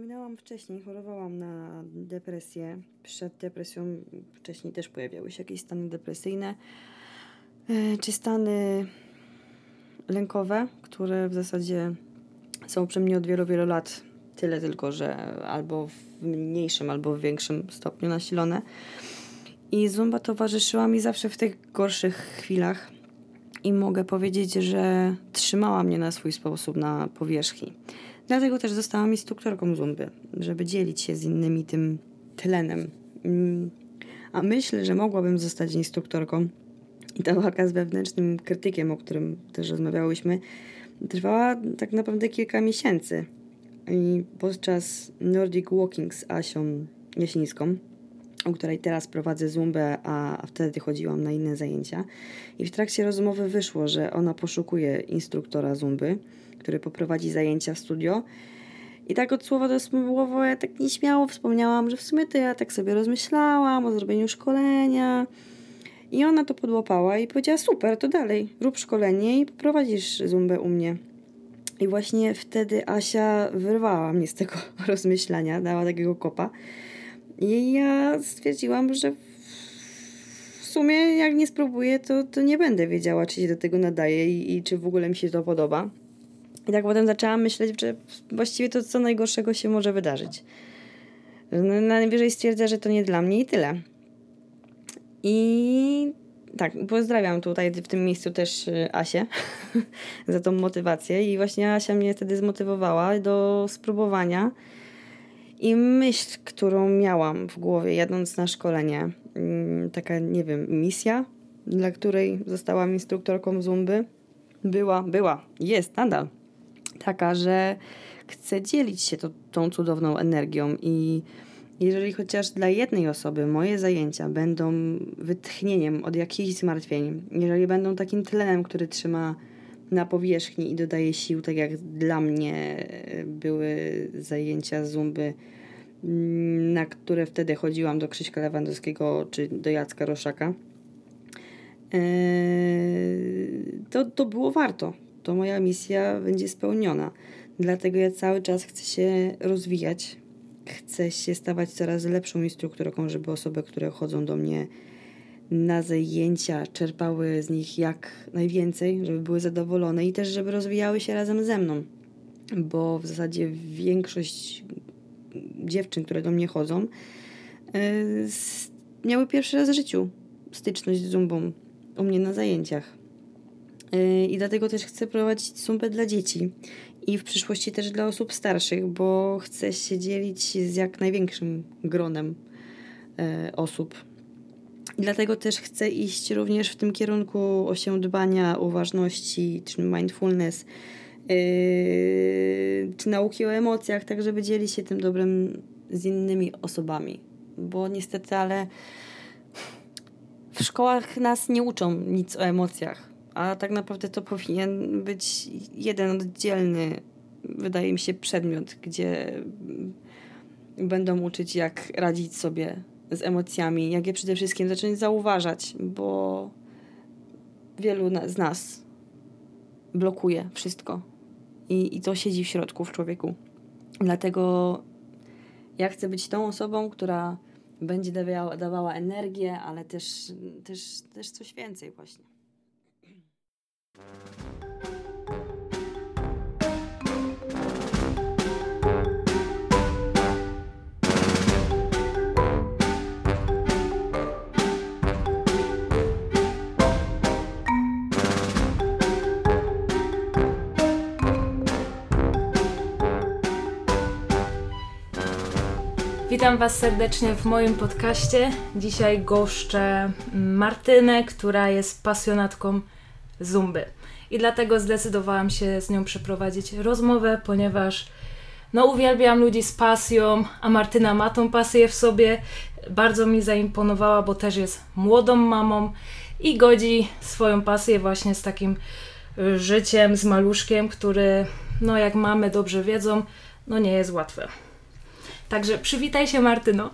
Wspominałam wcześniej, chorowałam na depresję. Przed depresją wcześniej też pojawiały się jakieś stany depresyjne, e, czy stany lękowe, które w zasadzie są przy mnie od wielu, wielu lat. Tyle tylko, że albo w mniejszym, albo w większym stopniu nasilone. I zumba towarzyszyła mi zawsze w tych gorszych chwilach. I mogę powiedzieć, że trzymała mnie na swój sposób na powierzchni. Dlatego też zostałam instruktorką zumby, żeby dzielić się z innymi tym tlenem. Mm, a myślę, że mogłabym zostać instruktorką. I ta walka z wewnętrznym krytykiem, o którym też rozmawiałyśmy, trwała tak naprawdę kilka miesięcy. I podczas Nordic Walking z Asią Jasińską, u której teraz prowadzę zumbę, a wtedy chodziłam na inne zajęcia. I w trakcie rozmowy wyszło, że ona poszukuje instruktora zumby, który poprowadzi zajęcia w studio. I tak od słowa do słowa ja tak nieśmiało wspomniałam, że w sumie to ja tak sobie rozmyślałam o zrobieniu szkolenia. I ona to podłapała i powiedziała, super, to dalej, rób szkolenie i prowadzisz zumbę u mnie. I właśnie wtedy Asia wyrwała mnie z tego rozmyślania, dała takiego kopa. I ja stwierdziłam, że w sumie jak nie spróbuję, to, to nie będę wiedziała, czy się do tego nadaje i, i czy w ogóle mi się to podoba. I tak potem zaczęłam myśleć, że właściwie to co najgorszego się może wydarzyć. No, najwyżej stwierdzę, że to nie dla mnie i tyle. I tak, pozdrawiam tutaj w tym miejscu też y, Asię za tą motywację. I właśnie Asia mnie wtedy zmotywowała do spróbowania. I myśl, którą miałam w głowie jadąc na szkolenie, mm, taka, nie wiem, misja, dla której zostałam instruktorką Zumby, była, była, jest nadal taka, że chcę dzielić się to, tą cudowną energią i jeżeli chociaż dla jednej osoby moje zajęcia będą wytchnieniem od jakichś zmartwień, jeżeli będą takim tlenem, który trzyma na powierzchni i dodaje sił, tak jak dla mnie były zajęcia zumby, mm, na które wtedy chodziłam do Krzyśka Lewandowskiego czy do Jacka Roszaka, eee, to, to było warto. To moja misja będzie spełniona. Dlatego ja cały czas chcę się rozwijać, chcę się stawać coraz lepszą instruktorką, żeby osoby, które chodzą do mnie na zajęcia, czerpały z nich jak najwięcej, żeby były zadowolone i też, żeby rozwijały się razem ze mną. Bo w zasadzie większość dziewczyn, które do mnie chodzą, yy, miały pierwszy raz w życiu styczność z zumbą u mnie na zajęciach. I dlatego też chcę prowadzić zumbę dla dzieci i w przyszłości też dla osób starszych, bo chcę się dzielić z jak największym gronem e, osób. I dlatego też chcę iść również w tym kierunku osiądania uważności, czy mindfulness, yy, czy nauki o emocjach, tak żeby dzielić się tym dobrem z innymi osobami. Bo niestety, ale w szkołach nas nie uczą nic o emocjach a tak naprawdę to powinien być jeden oddzielny, wydaje mi się, przedmiot, gdzie będą uczyć, jak radzić sobie z emocjami, jak je przede wszystkim zacząć zauważać, bo wielu z nas blokuje wszystko i, i to siedzi w środku w człowieku. Dlatego ja chcę być tą osobą, która będzie dawała, dawała energię, ale też, też, też coś więcej właśnie. Witam Was serdecznie w moim podcaście. Dzisiaj goszczę Martynę, która jest pasjonatką zumby. I dlatego zdecydowałam się z nią przeprowadzić rozmowę, ponieważ no uwielbiam ludzi z pasją, a Martyna ma tą pasję w sobie. Bardzo mi zaimponowała, bo też jest młodą mamą i godzi swoją pasję właśnie z takim y, życiem, z maluszkiem, który, no jak mamy dobrze wiedzą, no nie jest łatwe. Także przywitaj się Martyno.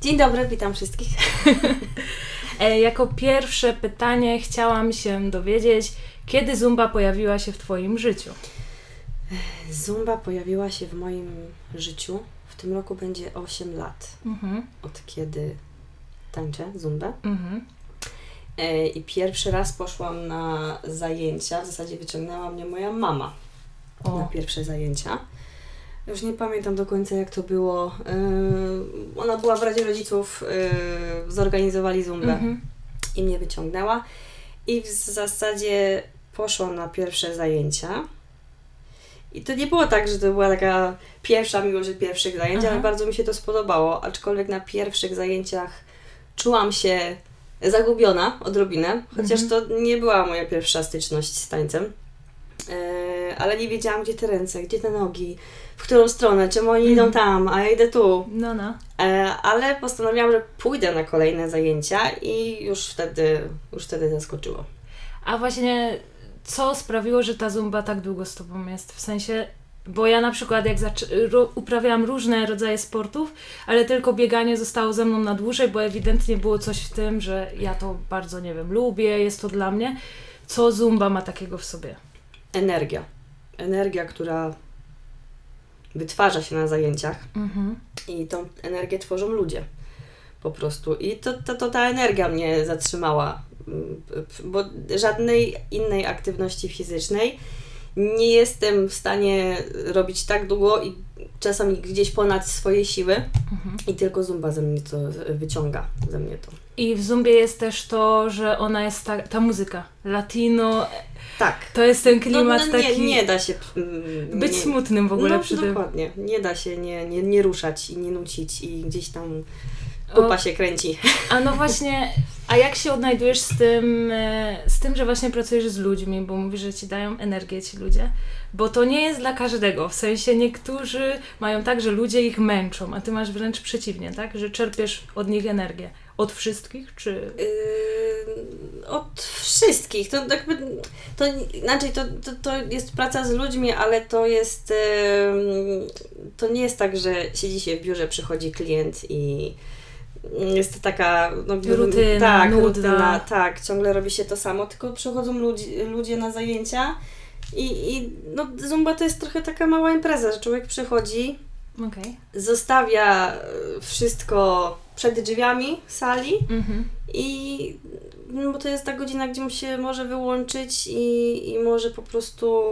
Dzień dobry, witam wszystkich. E, jako pierwsze pytanie chciałam się dowiedzieć, kiedy Zumba pojawiła się w Twoim życiu? Zumba pojawiła się w moim życiu. W tym roku będzie 8 lat Mhm. od kiedy tańczę zumbę. Mhm. E, I pierwszy raz poszłam na zajęcia, w zasadzie wyciągnęła mnie moja mama na O. pierwsze zajęcia. Już nie pamiętam do końca jak to było. Yy, ona była w Radzie Rodziców, yy, zorganizowali zumbę Mhm. i mnie wyciągnęła. I w zasadzie poszłam na pierwsze zajęcia. I to nie było tak, że to była taka pierwsza miłość od pierwszych zajęć, Aha. ale bardzo mi się to spodobało. Aczkolwiek na pierwszych zajęciach czułam się zagubiona odrobinę, chociaż Mhm. to nie była moja pierwsza styczność z tańcem. E, ale nie wiedziałam, gdzie te ręce, gdzie te nogi, w którą stronę, czemu oni idą Mhm. tam, a ja idę tu. No, no. E, ale postanowiłam, że pójdę na kolejne zajęcia i już wtedy, już wtedy zaskoczyło. A właśnie co sprawiło, że ta zumba tak długo z tobą jest? W sensie, bo ja na przykład jak uprawiałam różne rodzaje sportów, ale tylko bieganie zostało ze mną na dłużej, bo ewidentnie było coś w tym, że ja to bardzo, nie wiem, lubię, jest to dla mnie. Co zumba ma takiego w sobie? Energia. Energia, która wytwarza się na zajęciach Mhm. i tą energię tworzą ludzie. Po prostu. I to, to, to ta energia mnie zatrzymała, mm, bo żadnej innej aktywności fizycznej nie jestem w stanie robić tak długo i czasami gdzieś ponad swoje siły Mhm. i tylko zumba ze mnie to wyciąga, ze mnie to. I w zumbie jest też to, że ona jest ta, ta muzyka. Latino, Tak. to jest ten klimat no, no, nie, taki... nie da się mm, być nie, smutnym w ogóle no, przy tym. dokładnie. Nie da się nie, nie, nie ruszać i nie nucić i gdzieś tam pupa się kręci. A no właśnie, a jak się odnajdujesz z tym, e, z tym, że właśnie pracujesz z ludźmi, bo mówisz, że ci dają energię ci ludzie? Bo to nie jest dla każdego. W sensie niektórzy mają tak, że ludzie ich męczą, a ty masz wręcz przeciwnie, tak? Że czerpiesz od nich energię. Od wszystkich, czy... Yy, od wszystkich. To jakby, to inaczej, to, to, to jest praca z ludźmi, ale to jest yy, to nie jest tak, że siedzi się w biurze, przychodzi klient i jest to taka no, Rutyna, tak, nudna. rutyna, tak, ciągle robi się to samo, tylko przychodzą ludzi, ludzie na zajęcia i, i no, Zumba to jest trochę taka mała impreza, że człowiek przychodzi, Okej. zostawia wszystko przed drzwiami sali Mhm. i no bo to jest ta godzina, gdzie mu się może wyłączyć i, i może po prostu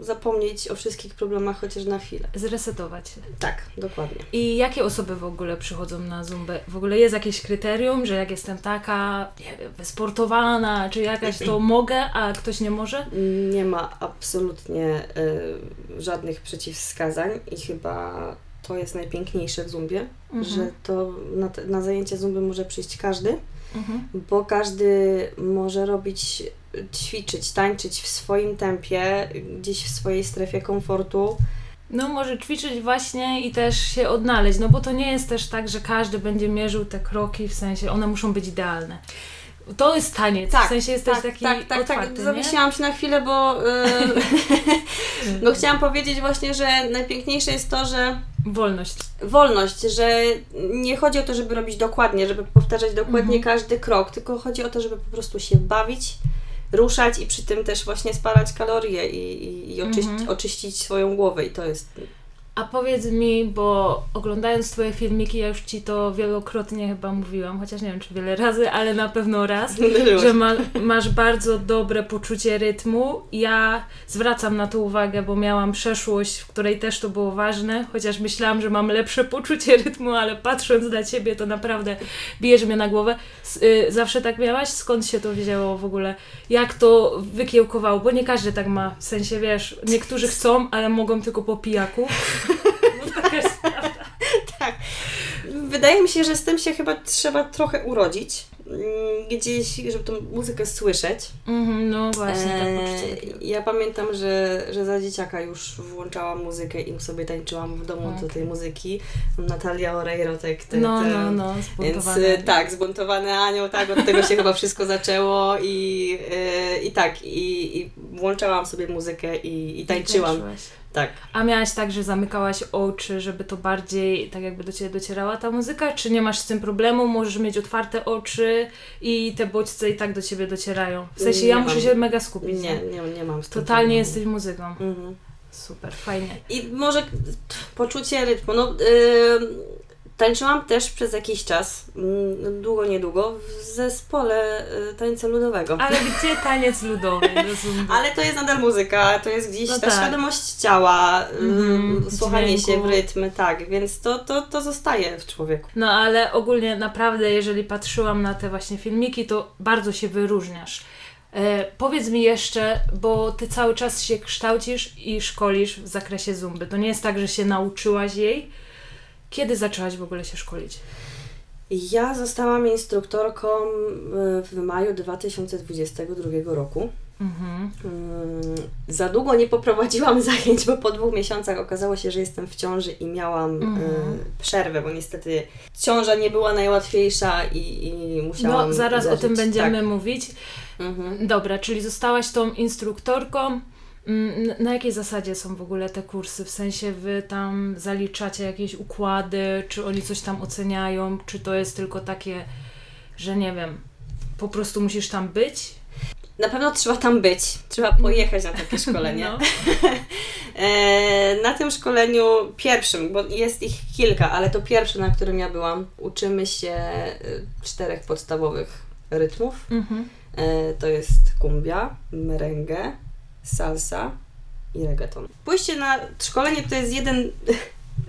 zapomnieć o wszystkich problemach chociaż na chwilę. Zresetować się. Tak, dokładnie. I jakie osoby w ogóle przychodzą na zumbę? W ogóle jest jakieś kryterium, że jak jestem taka, nie wiem, wysportowana, czy jakaś, to mogę, a ktoś nie może? Nie ma absolutnie y, żadnych przeciwwskazań i chyba to jest najpiękniejsze w Zumbie, Mhm. że to na, te- na zajęcie Zumby może przyjść każdy, Mhm. bo każdy może robić, ćwiczyć, tańczyć w swoim tempie, gdzieś w swojej strefie komfortu. No, może ćwiczyć właśnie i też się odnaleźć, no bo to nie jest też tak, że każdy będzie mierzył te kroki, w sensie one muszą być idealne. To jest taniec, w sensie jesteś taki tak, tak, otwarty, tak. nie? Zawiesiłam się na chwilę, bo yy, no chciałam powiedzieć właśnie, że najpiękniejsze jest to, że Wolność. wolność, że nie chodzi o to, żeby robić dokładnie, żeby powtarzać dokładnie Mhm. każdy krok, tylko chodzi o to, żeby po prostu się bawić, ruszać i przy tym też właśnie spalać kalorie i, i, i Mhm. oczyścić swoją głowę i to jest... A powiedz mi, bo oglądając Twoje filmiki, ja już Ci to wielokrotnie chyba mówiłam, chociaż nie wiem czy wiele razy, ale na pewno raz, że ma, masz bardzo dobre poczucie rytmu. Ja zwracam na to uwagę, bo miałam przeszłość, w której też to było ważne, chociaż myślałam, że mam lepsze poczucie rytmu, ale patrząc na Ciebie, to naprawdę bijesz mnie na głowę. Y, zawsze tak miałaś? Skąd się to wiedziało w ogóle? Jak to wykiełkowało? Bo nie każdy tak ma, w sensie wiesz, niektórzy chcą, ale mogą tylko po pijaku. No, taka jest prawda. Tak. Wydaje mi się, że z tym się chyba trzeba trochę urodzić. mm, Gdzieś, żeby tą muzykę słyszeć. Mhm, no właśnie, tak takiego. ja pamiętam, że, że za dzieciaka już włączałam muzykę i sobie tańczyłam w domu do tej muzyki. Natalia Oreiro, tak, te, No, te, no, no, Więc zbuntowane. e, tak, zbuntowany anioł, tak, od tego się chyba wszystko zaczęło i, e, i tak, i, i włączałam sobie muzykę i, i tańczyłam. Tańczyłaś. Tak. A miałaś tak, że zamykałaś oczy, żeby to bardziej tak jakby do Ciebie docierała ta muzyka? Czy nie masz z tym problemu? Możesz mieć otwarte oczy i te bodźce i tak do Ciebie docierają? W sensie Nie ja mam. muszę się mega skupić. Nie, nie, nie mam z tym Totalnie problemu. jesteś muzyką. Mhm. Super, fajnie. I może poczucie rytmu. No, yy, Tańczyłam też przez jakiś czas, mm, długo, niedługo, w zespole y, tańca ludowego. Ale gdzie taniec ludowy? Ale to jest nadal muzyka, to jest gdzieś no ta tak. świadomość ciała, mm, słuchanie dźwięku. się w rytm, tak, więc to, to, to zostaje w człowieku. No ale ogólnie naprawdę, jeżeli patrzyłam na te właśnie filmiki, to bardzo się wyróżniasz. E, powiedz mi jeszcze, bo ty cały czas się kształcisz i szkolisz w zakresie zumby. To nie jest tak, że się nauczyłaś jej, kiedy zaczęłaś w ogóle się szkolić? Ja zostałam instruktorką w maju 2022 roku. Mhm. Mm, za długo nie poprowadziłam zajęć, bo po dwóch miesiącach okazało się, że jestem w ciąży i miałam mhm. przerwę, bo niestety ciąża nie była najłatwiejsza i, i musiałam. No, zaraz o tym będziemy tak. mówić. Mhm. Dobra, czyli zostałaś tą instruktorką. Mm, na jakiej zasadzie są w ogóle te kursy? W sensie wy tam zaliczacie jakieś układy, czy oni coś tam oceniają, czy to jest tylko takie, że nie wiem, po prostu musisz tam być? Na pewno trzeba tam być, trzeba pojechać na takie szkolenie. No. E, na tym szkoleniu pierwszym, bo jest ich kilka, ale to pierwsze, na którym ja byłam, uczymy się y, czterech podstawowych rytmów. Mhm. E, to jest kumbia, merengue, salsa i reggaeton. Pójście na szkolenie to jest jeden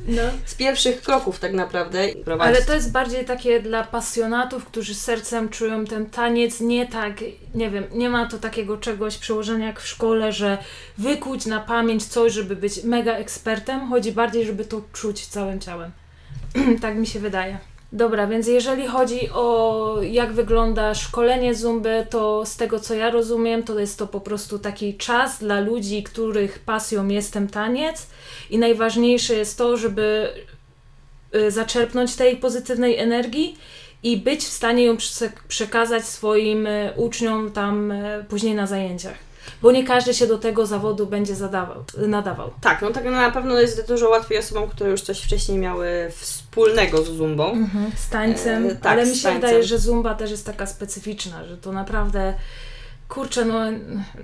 no. z pierwszych kroków tak naprawdę. Prowadzić. Ale to jest bardziej takie dla pasjonatów, którzy sercem czują ten taniec, nie tak, nie wiem, nie ma to takiego czegoś przełożenia jak w szkole, że wykuć na pamięć coś, żeby być mega ekspertem, chodzi bardziej, żeby to czuć całym ciałem. tak mi się wydaje. Dobra, więc jeżeli chodzi o jak wygląda szkolenie Zumby, to z tego co ja rozumiem, to jest to po prostu taki czas dla ludzi, których pasją jest ten taniec. I najważniejsze jest to, żeby y, zaczerpnąć tej pozytywnej energii i być w stanie ją przekazać swoim y, uczniom tam y, później na zajęciach bo nie każdy się do tego zawodu będzie zadawał, nadawał. Tak, no tak na pewno jest dużo łatwiej osobom, które już coś wcześniej miały wspólnego z zumbą. Mhm, z tańcem, e, tak, ale mi się wydaje, że zumba też jest taka specyficzna, że to naprawdę kurczę, no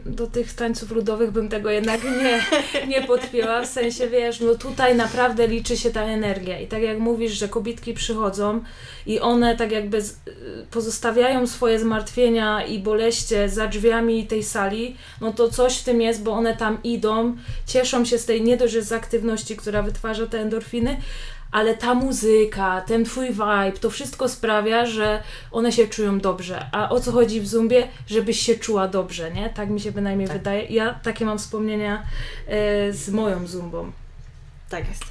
do tych tańców ludowych bym tego jednak nie, nie podpięła, w sensie wiesz, no tutaj naprawdę liczy się ta energia i tak jak mówisz, że kobietki przychodzą i one tak jakby pozostawiają swoje zmartwienia i boleście za drzwiami tej sali, no to coś w tym jest, bo one tam idą, cieszą się z tej nie dość, z aktywności, która wytwarza te endorfiny, ale ta muzyka, ten twój vibe, to wszystko sprawia, że one się czują dobrze. A o co chodzi w Zumbie? Żebyś się czuła dobrze, nie? Tak mi się bynajmniej tak. wydaje. Ja takie mam wspomnienia e, z moją Zumbą. Tak jest.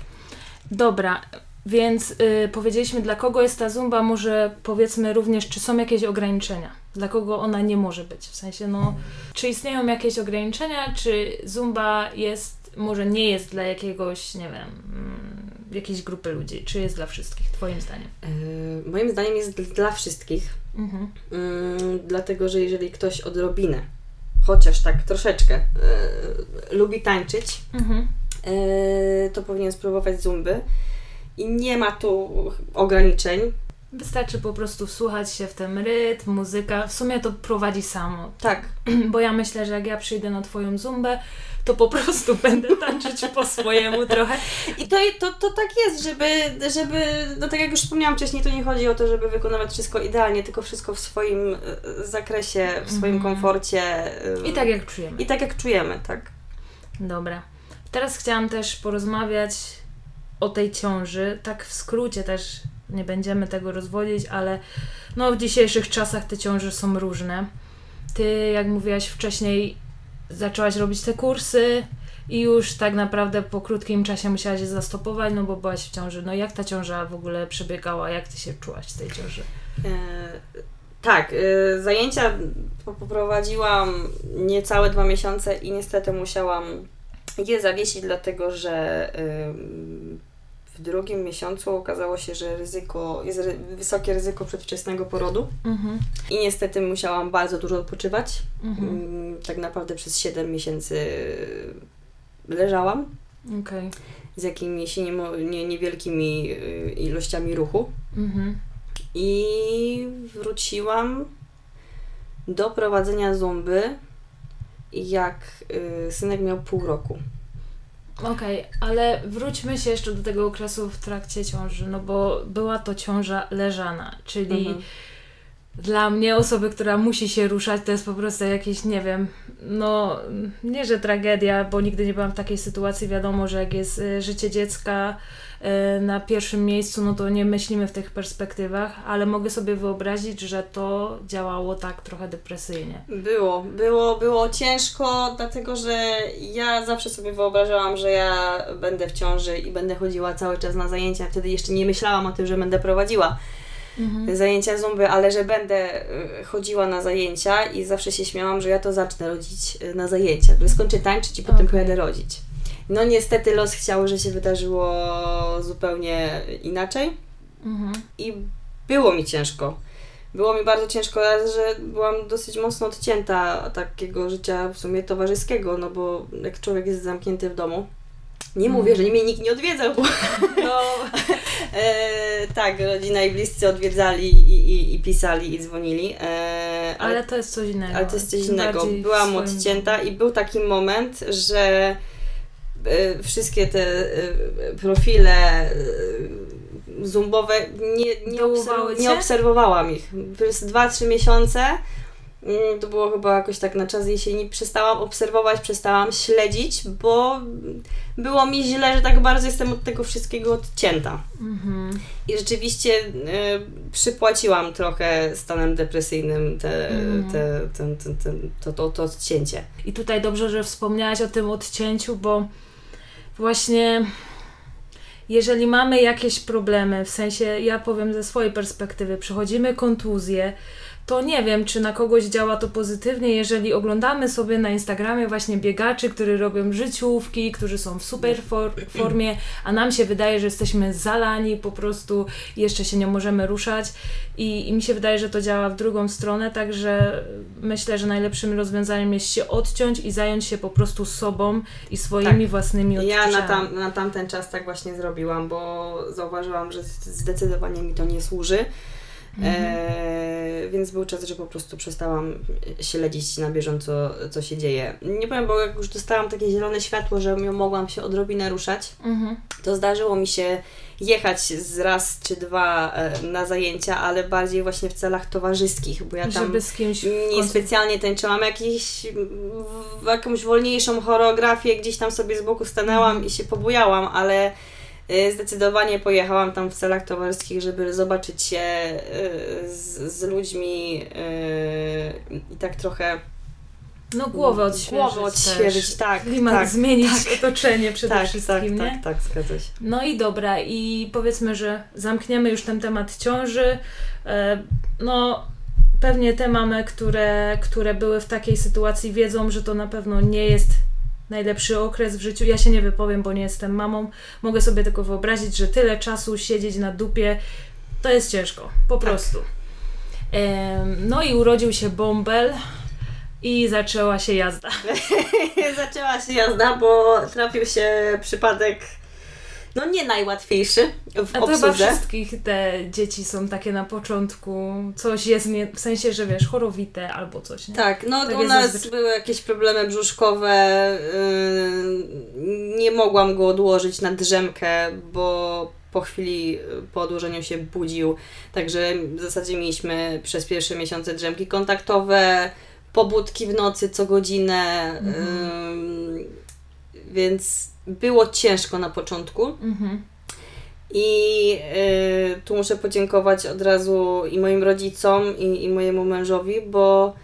Dobra, więc y, powiedzieliśmy, dla kogo jest ta Zumba, może powiedzmy również, czy są jakieś ograniczenia, dla kogo ona nie może być. W sensie, no, czy istnieją jakieś ograniczenia, czy Zumba jest, może nie jest dla jakiegoś, nie wiem, mm, jakiejś grupy ludzi? Czy jest dla wszystkich, Twoim zdaniem? Yy, moim zdaniem jest dla wszystkich. Mhm. Yy, dlatego, że jeżeli ktoś odrobinę, chociaż tak troszeczkę, yy, lubi tańczyć, mhm. to powinien spróbować zumby. I nie ma tu ograniczeń. Wystarczy po prostu wsłuchać się w ten rytm, muzyka. W sumie to prowadzi samo. Tak. Bo ja myślę, że jak ja przyjdę na Twoją zumbę, to po prostu będę tańczyć po swojemu trochę. I to, to, to tak jest, żeby, żeby, no tak jak już wspomniałam wcześniej, to nie chodzi o to, żeby wykonywać wszystko idealnie, tylko wszystko w swoim e, zakresie, w swoim mm. komforcie. I tak jak czujemy. I tak jak czujemy, tak. Dobra. Teraz chciałam też porozmawiać o tej ciąży, tak w skrócie też nie będziemy tego rozwodzić, ale no w dzisiejszych czasach te ciąże są różne. Ty, jak mówiłaś wcześniej, zaczęłaś robić te kursy i już tak naprawdę po krótkim czasie musiałaś je zastopować, no bo byłaś w ciąży. No jak ta ciąża w ogóle przebiegała? Jak ty się czułaś z tej ciąży? E, tak, e, zajęcia poprowadziłam niecałe dwa miesiące i niestety musiałam je zawiesić, dlatego że w drugim miesiącu okazało się, że ryzyko, jest ry wysokie ryzyko przedwczesnego porodu mhm. i niestety musiałam bardzo dużo odpoczywać. Mhm. Mm, tak naprawdę przez 7 miesięcy leżałam. Okay. Z jakimiś nie, nie, niewielkimi y, ilościami ruchu. Mhm. I wróciłam do prowadzenia zumby, jak y, synek miał pół roku. Okej, ale wróćmy się jeszcze do tego okresu w trakcie ciąży, no bo była to ciąża leżana, czyli Mhm. dla mnie osoby, która musi się ruszać, to jest po prostu jakieś, nie wiem, no nie, że tragedia, bo nigdy nie byłam w takiej sytuacji. Wiadomo, że jak jest y, życie dziecka na pierwszym miejscu, no to nie myślimy w tych perspektywach, ale mogę sobie wyobrazić, że to działało tak trochę depresyjnie. Było, było, było ciężko, dlatego że ja zawsze sobie wyobrażałam, że ja będę w ciąży i będę chodziła cały czas na zajęcia. Wtedy jeszcze nie myślałam o tym, że będę prowadziła zajęcia zumby, ale że będę y, chodziła na zajęcia i zawsze się śmiałam, że ja to zacznę rodzić y, na zajęciach, że skończę tańczyć i potem Okej. pojadę rodzić. No niestety los chciał, że się wydarzyło zupełnie inaczej Mhm. i było mi ciężko. Było mi bardzo ciężko, raz, że byłam dosyć mocno odcięta takiego życia w sumie towarzyskiego, no bo jak człowiek jest zamknięty w domu, nie mówię, że mnie nikt nie odwiedzał, bo No, e, tak, rodzina i bliscy odwiedzali i, i, i pisali i dzwonili, e, ale, ale to jest coś innego. ale to jest coś innego. Byłam odcięta i był taki moment, że wszystkie te e, profile e, zumbowe nie, nie, obserw- nie obserwowałam ich. Przez 2-3 miesiące to było chyba jakoś tak na czas jesieni, przestałam obserwować, przestałam śledzić, bo było mi źle, że tak bardzo jestem od tego wszystkiego odcięta. Mhm. I rzeczywiście y, przypłaciłam trochę stanem depresyjnym te, Mhm. te, ten, ten, ten, to, to, to odcięcie. I tutaj dobrze, że wspomniałaś o tym odcięciu, bo właśnie jeżeli mamy jakieś problemy, w sensie ja powiem ze swojej perspektywy, przechodzimy kontuzję, to nie wiem, czy na kogoś działa to pozytywnie, jeżeli oglądamy sobie na Instagramie właśnie biegaczy, którzy robią życiówki, którzy są w super for- formie, a nam się wydaje, że jesteśmy zalani po prostu i jeszcze się nie możemy ruszać i, i mi się wydaje, że to działa w drugą stronę, także myślę, że najlepszym rozwiązaniem jest się odciąć i zająć się po prostu sobą i swoimi Tak. własnymi Ja odczuciami. na, tam, na tamten czas tak właśnie zrobiłam, bo zauważyłam, że zdecydowanie mi to nie służy. E, więc był czas, że po prostu przestałam śledzić na bieżąco, co się dzieje. Nie powiem, bo jak już dostałam takie zielone światło, że mogłam się odrobinę ruszać, Mhm. to zdarzyło mi się jechać z raz czy dwa e, na zajęcia, ale bardziej właśnie w celach towarzyskich, bo ja tam Żeby z kimś w nie końcu- specjalnie tańczyłam, jakiś, w jakąś wolniejszą choreografię, gdzieś tam sobie z boku stanęłam i się pobujałam, ale zdecydowanie pojechałam tam w celach towarzyskich, żeby zobaczyć się y, z, z ludźmi y, i tak trochę No głowę odświeżyć głowę odświeżyć, też. tak, Klimat tak, zmienić, tak. otoczenie przede tak, wszystkim, tak, nie? tak, tak, zgadza się. No i dobra, i powiedzmy, że zamkniemy już ten temat ciąży. E, No, pewnie te mamy, które, które były w takiej sytuacji, wiedzą, że to na pewno nie jest najlepszy okres w życiu. Ja się nie wypowiem, bo nie jestem mamą. Mogę sobie tylko wyobrazić, że tyle czasu siedzieć na dupie to jest ciężko, po prostu. Em, No i urodził się bąbel i zaczęła się jazda. Zaczęła się jazda, bo trafił się przypadek no nie najłatwiejszy w A to chyba obsłudze. wszystkich te dzieci są takie na początku, coś jest nie, w sensie, że wiesz, chorowite albo coś, nie? Tak, no Tak u nas zazwyczaj. były jakieś problemy brzuszkowe. Yy, nie mogłam go odłożyć na drzemkę, bo po chwili yy, po odłożeniu się budził. Także w zasadzie mieliśmy przez pierwsze miesiące drzemki kontaktowe, pobudki w nocy co godzinę. Yy, więc było ciężko na początku. Mhm. I y, tu muszę podziękować od razu i moim rodzicom, i, i mojemu mężowi, bo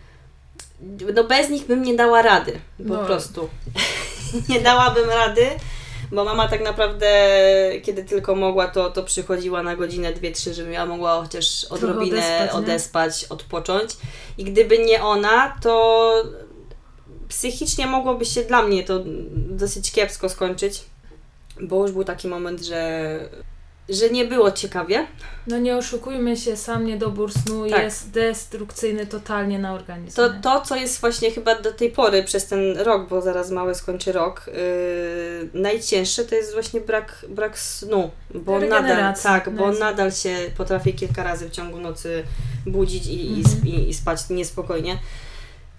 no bez nich bym nie dała rady, po No. prostu. nie dałabym rady, bo mama tak naprawdę, kiedy tylko mogła, to, to przychodziła na godzinę, dwie, trzy, żebym ja mogła chociaż odrobinę odespać, odespać, odpocząć. I gdyby nie ona, to psychicznie mogłoby się dla mnie to dosyć kiepsko skończyć, bo już był taki moment, że, że nie było ciekawie. No nie oszukujmy się, sam niedobór snu Tak. jest destrukcyjny totalnie na organizm. To, to, co jest właśnie chyba do tej pory, przez ten rok, bo zaraz mały skończy rok, yy, najcięższe to jest właśnie brak, brak snu, bo nadal, tak, bo Naj- nadal się potrafię kilka razy w ciągu nocy budzić i, Mhm. i, i spać niespokojnie.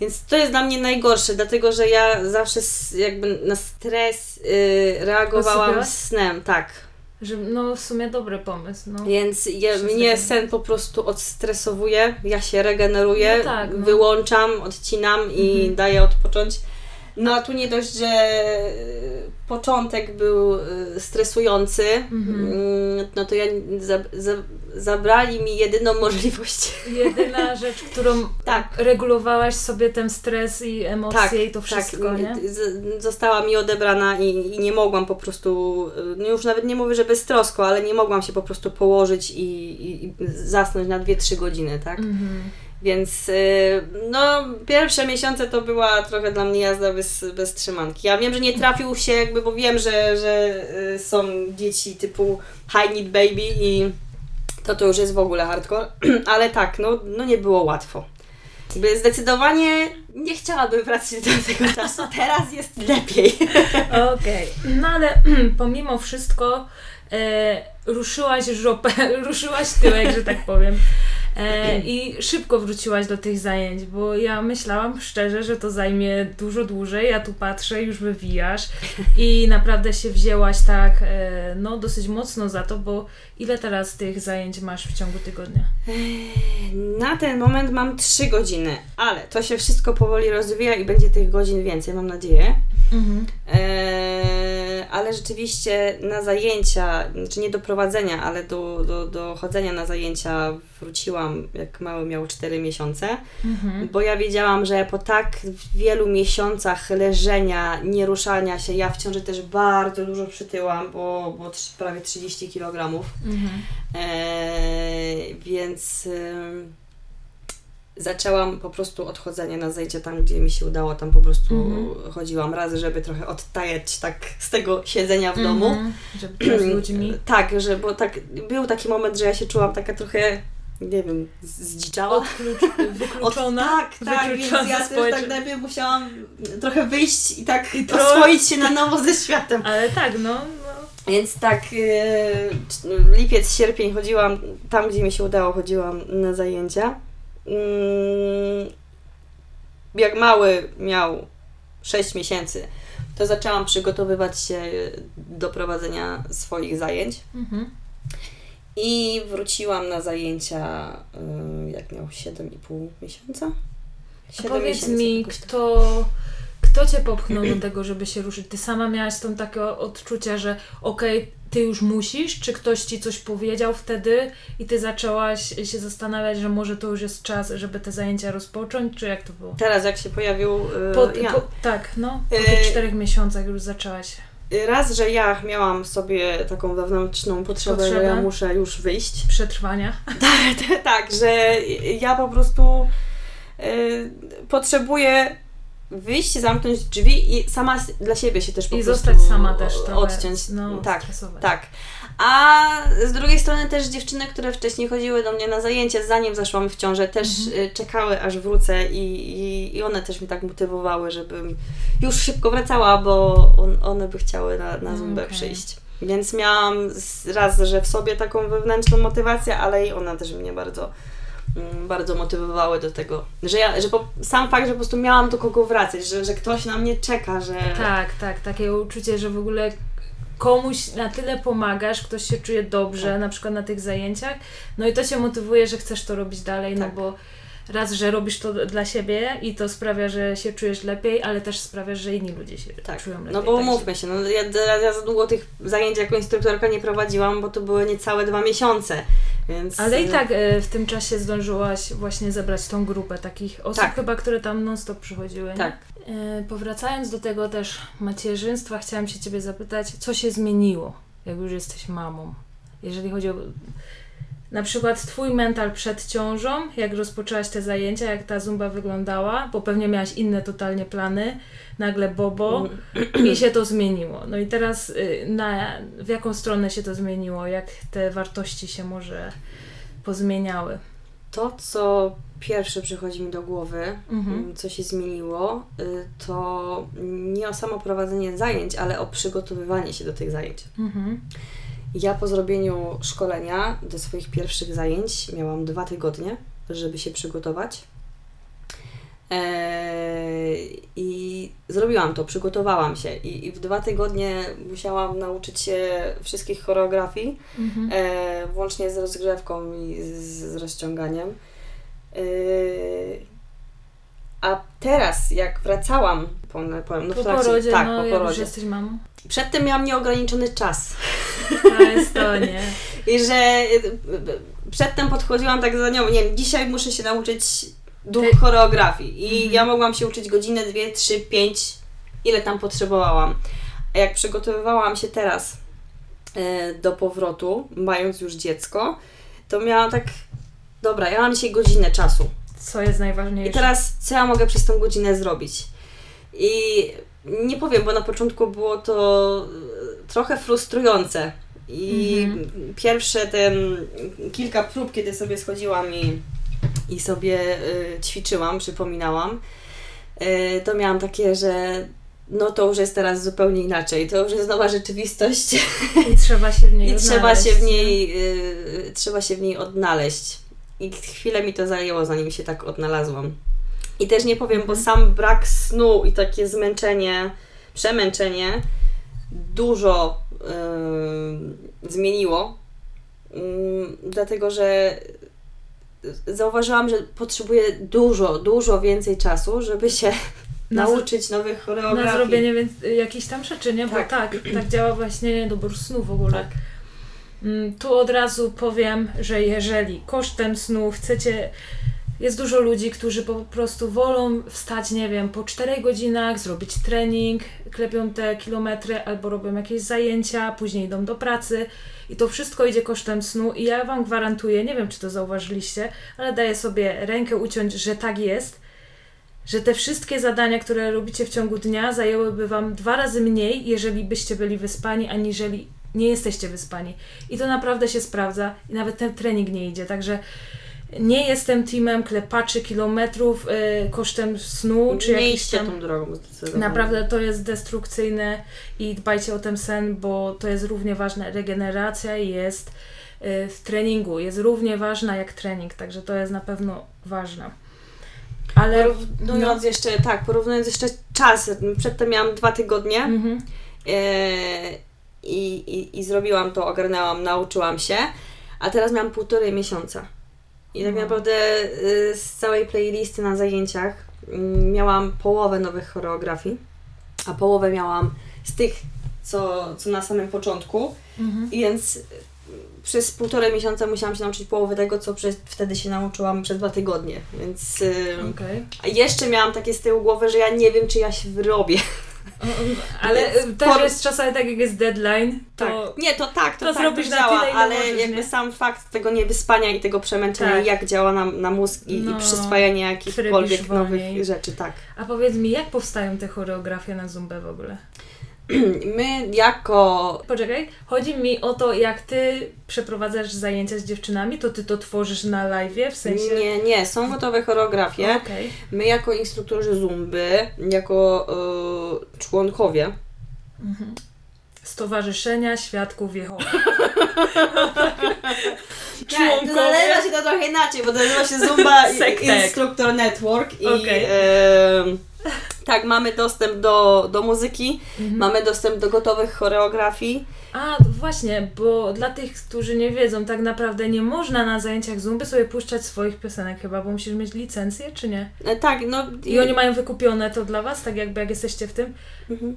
Więc to jest dla mnie najgorsze, dlatego że ja zawsze jakby na stres yy, reagowałam snem, tak. Że, no w sumie dobry pomysł. No. Więc ja, mnie sen po prostu odstresowuje, ja się regeneruję, no tak, no. wyłączam, odcinam i mhm. daję odpocząć. No a tu nie dość, że początek był y, stresujący, mhm. Mm, no to ja za, za, zabrali mi jedyną możliwość. Jedyna rzecz, którą tak. regulowałaś sobie ten stres i emocje tak, i to tak. wszystko, tak. nie? Została mi odebrana i, i, nie mogłam po prostu, y, no już nawet nie mówię, że beztrosko, ale nie mogłam się po prostu położyć i, i, i zasnąć na 2-3 godziny, tak? Mhm. Więc y, no, pierwsze miesiące to była trochę dla mnie jazda bez, bez trzymanki. Ja wiem, że nie trafił się jakby, bo wiem, że, że y, są dzieci typu high need baby i to to już jest w ogóle hardcore, ale tak, no, no nie było łatwo. Jakby zdecydowanie nie chciałabym wracać do tego czasu. Teraz jest lepiej. Okej. Okay. No ale pomimo wszystko e, ruszyłaś żopę, ruszyłaś tyłek, że tak powiem. E, I szybko wróciłaś do tych zajęć, bo ja myślałam szczerze, że to zajmie dużo dłużej. Ja tu patrzę, już wywijasz i naprawdę się wzięłaś tak, e, no dosyć mocno za to, bo ile teraz tych zajęć masz w ciągu tygodnia? Na ten moment mam 3 godziny, ale to się wszystko powoli rozwija i będzie tych godzin więcej, mam nadzieję. Mhm. E, ale rzeczywiście na zajęcia, znaczy nie do prowadzenia, ale do, do, do chodzenia na zajęcia wróciłam, jak mały miał 4 miesiące, mhm. bo ja wiedziałam, że po tak wielu miesiącach leżenia, nieruszania się, ja w ciąży też bardzo dużo przytyłam, bo, bo prawie 30 kg. Mhm. E, więc zaczęłam po prostu odchodzenie na zejdzie tam, gdzie mi się udało, tam po prostu mhm. chodziłam raz, żeby trochę odtajać tak z tego siedzenia w domu. Mhm. Żeby z ludźmi. Tak, że, bo tak, był taki moment, że ja się czułam taka trochę nie wiem, zdziczała. Odklucz, wykluczona. Od, tak, tak, więc ja też tak najpierw musiałam trochę wyjść i tak I oswoić się na nowo ze światem. Ale tak, no. no. Więc tak, yy, lipiec, sierpień chodziłam, tam gdzie mi się udało, chodziłam na zajęcia. Mm, jak mały miał 6 miesięcy, to zaczęłam przygotowywać się do prowadzenia swoich zajęć. Mhm. I wróciłam na zajęcia, y, jak miał 7,5 miesiąca. 7 powiedz mi, tak. kto, kto cię popchnął do tego, żeby się ruszyć? Ty sama miałaś tą takie odczucie, że okej, okay, ty już musisz, czy ktoś ci coś powiedział wtedy i ty zaczęłaś się zastanawiać, że może to już jest czas, żeby te zajęcia rozpocząć, czy jak to było? Teraz, jak się pojawił. Yy, po, ja. po, tak, no. Po tych czterech miesiącach już zaczęłaś. Raz, że ja miałam sobie taką wewnętrzną potrzebę, potrzebę? że ja muszę już wyjść. Przetrwania. tak, tak, że ja po prostu y, potrzebuję wyjść, zamknąć drzwi i sama dla siebie się też po I prostu zostać sama też odciąć. No, tak, tak. A z drugiej strony też dziewczyny, które wcześniej chodziły do mnie na zajęcia, zanim zaszłam w ciążę, też mhm. Y, czekały aż wrócę i, i, i one też mi tak motywowały, żebym już szybko wracała, bo on, one by chciały na, na Zumbę okay. przyjść. Więc miałam raz, że w sobie taką wewnętrzną motywację, ale i ona też mnie bardzo Mm, bardzo motywowały do tego, że ja, że po, sam fakt, że po prostu miałam do kogo wracać, że, że ktoś na mnie czeka, że... Tak, tak, takie uczucie, że w ogóle komuś na tyle pomagasz, ktoś się czuje dobrze, tak. na przykład na tych zajęciach, no i to cię motywuje, że chcesz to robić dalej, no tak. no bo raz, że robisz to dla siebie i to sprawia, że się czujesz lepiej, ale też sprawia, że inni ludzie się tak. czują lepiej. No bo umówmy się, no ja, ja za długo tych zajęć jako instruktorka nie prowadziłam, bo to były niecałe dwa miesiące. Więc... Ale i tak e, w tym czasie zdążyłaś właśnie zebrać tą grupę takich osób tak. chyba, które tam non-stop przychodziły. Tak. E, powracając do tego też macierzyństwa, chciałam się Ciebie zapytać, co się zmieniło, jak już jesteś mamą? Jeżeli chodzi o na przykład Twój mental przed ciążą, jak rozpoczęłaś te zajęcia, jak ta zumba wyglądała, bo pewnie miałaś inne totalnie plany, nagle Bobo i się to zmieniło. No i teraz y, na, w jaką stronę się to zmieniło? Jak te wartości się może pozmieniały? To, co pierwsze przychodzi mi do głowy, mhm. Mm, co się zmieniło, y, to nie o samo prowadzenie zajęć, ale o przygotowywanie się do tych zajęć. Mhm. Ja po zrobieniu szkolenia do swoich pierwszych zajęć miałam dwa tygodnie, żeby się przygotować. Eee, I zrobiłam to, przygotowałam się i, w dwa tygodnie musiałam nauczyć się wszystkich choreografii, Mhm. e, włącznie z rozgrzewką i z, z rozciąganiem. Eee, a teraz, jak wracałam po, po, no Po trakcie- porodzie, tak, no po jak porodzie. jesteś mamą. Przedtem miałam nieograniczony czas. To jest to, nie? I że y, y, przedtem podchodziłam tak za nią, nie wiem, dzisiaj muszę się nauczyć duch Ty- choreografii. I Mhm. ja mogłam się uczyć godzinę, dwie, trzy, pięć, ile tam potrzebowałam. A jak przygotowywałam się teraz e, do powrotu, mając już dziecko, to miałam tak, dobra, ja mam dzisiaj godzinę czasu. Co jest najważniejsze? I teraz, co ja mogę przez tą godzinę zrobić? I nie powiem, bo na początku było to e, trochę frustrujące. I Mhm. pierwsze ten kilka prób, kiedy sobie schodziłam i, i sobie y, ćwiczyłam, przypominałam, y, to miałam takie, że no to już jest teraz zupełnie inaczej. To już jest nowa rzeczywistość I trzeba się w niej i trzeba się w nie? niej, y, trzeba się w niej odnaleźć. I chwilę mi to zajęło, zanim się tak odnalazłam. I też nie powiem, bo Mhm. sam brak snu i takie zmęczenie, przemęczenie dużo y, zmieniło. Ym, dlatego, że zauważyłam, że potrzebuję dużo, dużo więcej czasu, żeby się Na nauczyć nowych choreografii. Na zrobienie więc, jakichś tam rzeczy, nie? Bo Tak. tak, tak, działa właśnie niedobór snu w ogóle. Tak. Mm, Tu od razu powiem, że jeżeli kosztem snu chcecie. Jest dużo ludzi, którzy po prostu wolą wstać, nie wiem, po 4 godzinach, zrobić trening, klepią te kilometry albo robią jakieś zajęcia, później idą do pracy i to wszystko idzie kosztem snu i ja Wam gwarantuję, nie wiem czy to zauważyliście, ale daję sobie rękę uciąć, że tak jest, że te wszystkie zadania, które robicie w ciągu dnia zajęłyby Wam dwa razy mniej, jeżeli byście byli wyspani, aniżeli nie jesteście wyspani. I to naprawdę się sprawdza i nawet ten trening nie idzie, także nie jestem teamem klepaczy kilometrów y, kosztem snu, czy nie jakiś tam... tą drogą zdecydowanie. Naprawdę to jest destrukcyjne i dbajcie o ten sen, bo to jest równie ważne. Regeneracja jest y, w treningu, jest równie ważna jak trening, także to jest na pewno ważne. Ale Porównując jeszcze, tak, porównując jeszcze czas, przedtem miałam dwa tygodnie Mhm. e, i, i, i zrobiłam to, ogarnęłam, nauczyłam się, a teraz miałam półtorej miesiąca. I tak No. naprawdę y, z całej playlisty na zajęciach mm, miałam połowę nowych choreografii, a połowę miałam z tych, co, co na samym początku, Mhm. i więc y, przez półtorej miesiąca musiałam się nauczyć połowę tego, co przez, wtedy się nauczyłam przez dwa tygodnie, więc... y, a jeszcze miałam takie z tyłu głowy, że ja nie wiem, czy ja się wyrobię. Ale Więc y, też por- jest czasami tak, jak jest deadline, to Nie, to tak, to, to tak, zrobisz to działa, tyle, ale możesz, jakby nie? sam fakt tego niewyspania i tego przemęczenia, Tak. jak działa na, na mózg i, No, i przyswajanie jakichkolwiek nowych rzeczy, tak. A powiedz mi, jak powstają te choreografie na Zumbę w ogóle? My jako... Poczekaj, chodzi mi o to, jak ty przeprowadzasz zajęcia z dziewczynami, to ty to tworzysz na live, w sensie... Nie, nie, są gotowe choreografie. Okej. My jako instruktorzy zumby, jako y, członkowie, Mhm. Stowarzyszenia Świadków Jehowy. Nie, to nazywa się to trochę inaczej, bo to nazywa się Zumba. Instructor Network i Okej. em, tak, mamy dostęp do, do muzyki, Mhm. mamy dostęp do gotowych choreografii. A, właśnie, bo dla tych, którzy nie wiedzą, tak naprawdę nie można na zajęciach Zumby sobie puszczać swoich piosenek chyba, bo musisz mieć licencję, czy nie? E, Tak, no I oni mają wykupione to dla Was, tak jakby jak jesteście w tym? Mhm.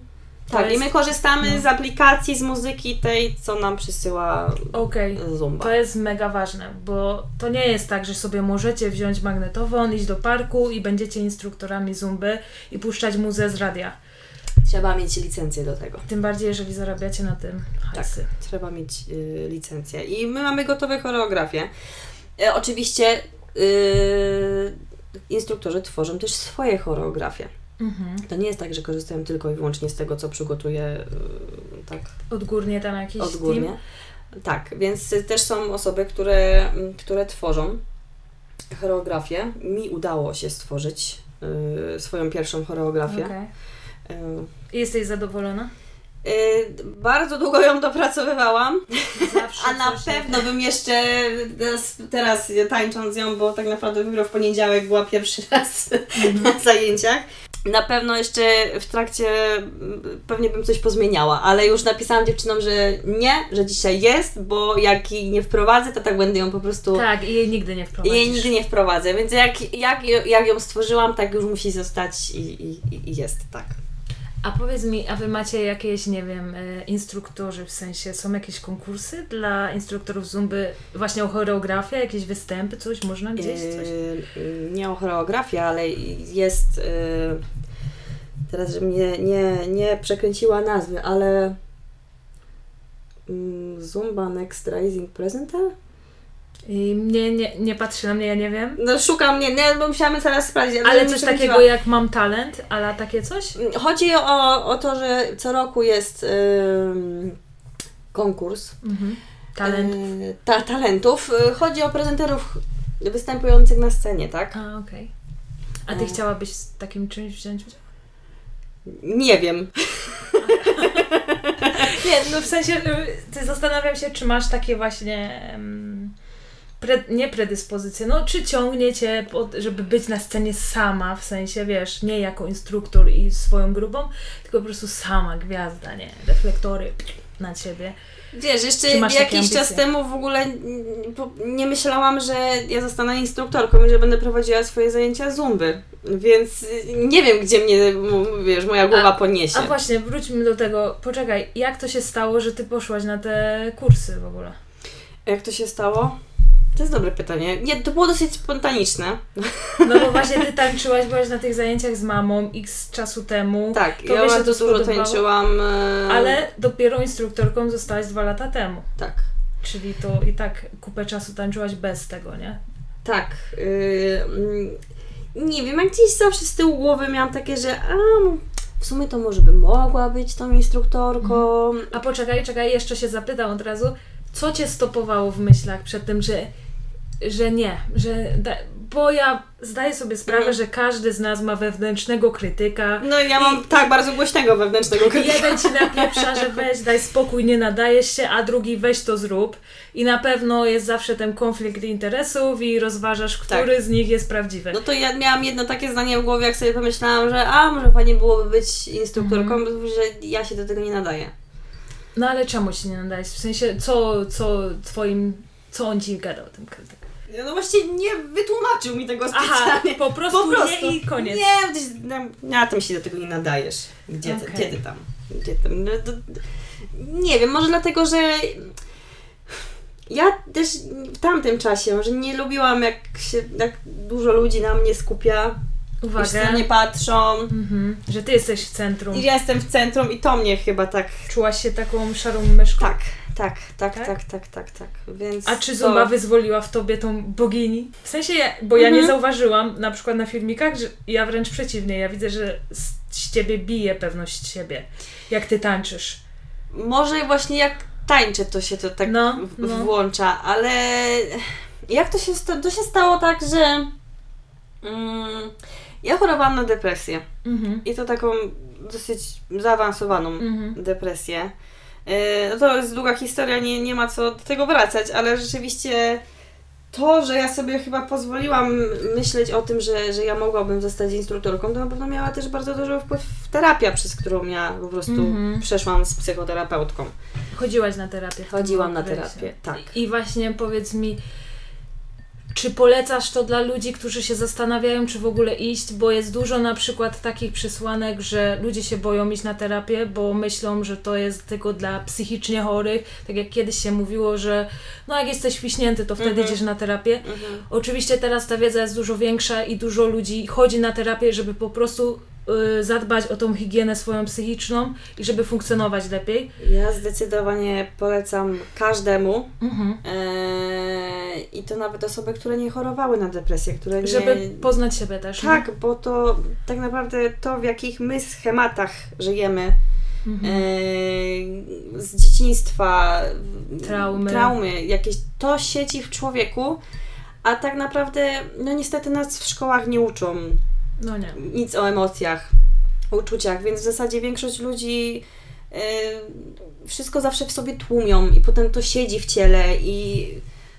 Tak, i my korzystamy no. z aplikacji, z muzyki tej, co nam przysyła Okej. Zumba. To jest mega ważne, bo to nie jest tak, że sobie możecie wziąć magnetofon, iść do parku i będziecie instruktorami zumby i puszczać muzę z radia. Trzeba mieć licencję do tego. Tym bardziej, jeżeli zarabiacie na tym hajsy. Trzeba mieć y, licencję. I my mamy gotowe choreografie. E, oczywiście y, instruktorzy tworzą też swoje choreografie. Mhm. To nie jest tak, że korzystają tylko i wyłącznie z tego, co przygotuje y, tak Odgórnie tam jakiś odgórnie. team. Tak, więc też są osoby, które, mm, które tworzą choreografię. Mi udało się stworzyć y, swoją pierwszą choreografię. Okej. Y, Jesteś zadowolona? Y, bardzo długo ją dopracowywałam, Zawsze a na pewno bym jeszcze teraz, teraz tańcząc ją, bo tak naprawdę dopiero w poniedziałek była pierwszy raz na zajęciach. Na pewno jeszcze w trakcie pewnie bym coś pozmieniała, ale już napisałam dziewczynom, że nie, że dzisiaj jest, bo jak jej nie wprowadzę, to tak będę ją po prostu. Tak, i jej nigdy nie I wprowadzisz. jej nigdy nie wprowadzę, więc jak, jak, jak ją stworzyłam, tak już musi zostać i, i, i jest, tak. A powiedz mi, a wy macie jakieś, nie wiem, e, instruktorzy, w sensie są jakieś konkursy dla instruktorów zumby właśnie o choreografię, jakieś występy, coś można gdzieś, coś? Yy, nie o choreografię, ale jest. Yy, teraz, że mnie nie, nie przekręciła nazwy, ale. mm, Zumba Next Rising Presenter? I mnie nie, nie patrzy na mnie, ja nie wiem. No szukam, nie, nie bo musiałam teraz sprawdzić. Ale nie coś takiego jak mam talent, ale takie coś? Chodzi o, o to, że co roku jest ym, konkurs Mhm. Talent. yy, ta, talentów. Yy, Chodzi o prezenterów występujących na scenie, tak? A, okej. A ty E. chciałabyś z takim czymś wziąć udział? Nie wiem. Nie, no w sensie, y, ty zastanawiam się, czy masz takie właśnie, pre, nie predyspozycje, no czy ciągnie cię, pod, żeby być na scenie sama, w sensie, wiesz, nie jako instruktor i swoją grupą, tylko po prostu sama gwiazda, nie, reflektory na ciebie. Wiesz, jeszcze jakiś czas temu w ogóle nie myślałam, że ja zostanę instruktorką i że będę prowadziła swoje zajęcia zumby. Więc y, nie wiem, gdzie mnie, wiesz, moja głowa poniesie. A właśnie, wróćmy do tego, poczekaj, jak to się stało, że ty poszłaś na te kursy w ogóle? Jak to się stało? To jest dobre pytanie. Nie, to było dosyć spontaniczne. No bo właśnie ty tańczyłaś, byłaś na tych zajęciach z mamą x czasu temu, Tak, Tobie ja się bardzo to dużo spodobało? tańczyłam. e, ale dopiero instruktorką zostałaś dwa lata temu. Tak. Czyli to i tak kupę czasu tańczyłaś bez tego, nie? Tak. y, mm, nie wiem, jak gdzieś zawsze z tyłu głowy miałam takie, że a, w sumie to może bym mogła być tą instruktorką. A poczekaj, czekaj, jeszcze się zapytam od razu, co cię stopowało w myślach przed tym, że, że nie, że da, bo ja zdaję sobie sprawę, Mhm. że każdy z nas ma wewnętrznego krytyka. No ja mam tak bardzo głośnego wewnętrznego krytyka. Jeden ci napieprza, że weź, daj spokój, nie nadajesz się, a drugi weź to zrób. I na pewno jest zawsze ten konflikt interesów i rozważasz, który z nich jest prawdziwy. No to ja miałam jedno takie zdanie w głowie, jak sobie pomyślałam, że a, może fajnie byłoby być instruktorką, bo że ja się do tego nie nadaję. No ale czemu się nie nadajesz? W sensie, co, co twoim, co on ci gadał, ten krytyk? No właśnie nie wytłumaczył mi tego Aha, specjalnie. po prostu, Po prostu. nie i koniec. Nie, gdzieś, no, na tym się do tego nie nadajesz. Gdzie, ty, gdzie ty tam? Gdzie tam? No, to, nie wiem, może dlatego, że ja też w tamtym czasie, że nie lubiłam jak się jak dużo ludzi na mnie skupia, Uwaga. już na mnie patrzą. Mhm, że ty jesteś w centrum. I ja jestem w centrum i to mnie chyba tak Czułaś się taką szarą myszką. Tak, tak, tak, Tak? tak, tak, tak, tak. Więc A czy to- Zumba wyzwoliła w tobie tą bogini? W sensie, bo ja Mhm. nie zauważyłam na przykład na filmikach, że ja wręcz przeciwnie, ja widzę, że z, ciebie bije pewność siebie, jak ty tańczysz. Może właśnie jak tańczę, to się to tak No, no. włącza, ale jak to się, to się stało tak, że mm, ja chorowałam na depresję Mhm. i to taką dosyć zaawansowaną Mhm. depresję. Yy, No to jest długa historia, nie, nie ma co do tego wracać, ale rzeczywiście to, że ja sobie chyba pozwoliłam myśleć o tym, że, że ja mogłabym zostać instruktorką, to na pewno miała też bardzo duży wpływ terapia, przez którą ja po prostu Mhm. przeszłam z psychoterapeutką. Chodziłaś na terapię. Chodziłam na terapię, tak. I właśnie powiedz mi, czy polecasz to dla ludzi, którzy się zastanawiają, czy w ogóle iść, bo jest dużo na przykład takich przesłanek, że ludzie się boją iść na terapię, bo myślą, że to jest tylko dla psychicznie chorych. Tak jak kiedyś się mówiło, że no jak jesteś wiśnięty, to wtedy Mhm. idziesz na terapię. Mhm. Oczywiście teraz ta wiedza jest dużo większa i dużo ludzi chodzi na terapię, żeby po prostu zadbać o tą higienę swoją psychiczną i żeby funkcjonować lepiej. Ja zdecydowanie polecam każdemu Mhm. eee, i to nawet osoby, które nie chorowały na depresję, które nie... Żeby poznać siebie też. nie? Tak, bo to tak naprawdę to, w jakich my schematach żyjemy, Mhm. eee, z dzieciństwa, Traumy. traumy, jakieś to sieci w człowieku, a tak naprawdę, no niestety nas w szkołach nie uczą No nie. nic o emocjach, uczuciach, więc w zasadzie większość ludzi wszystko zawsze w sobie tłumią i potem to siedzi w ciele i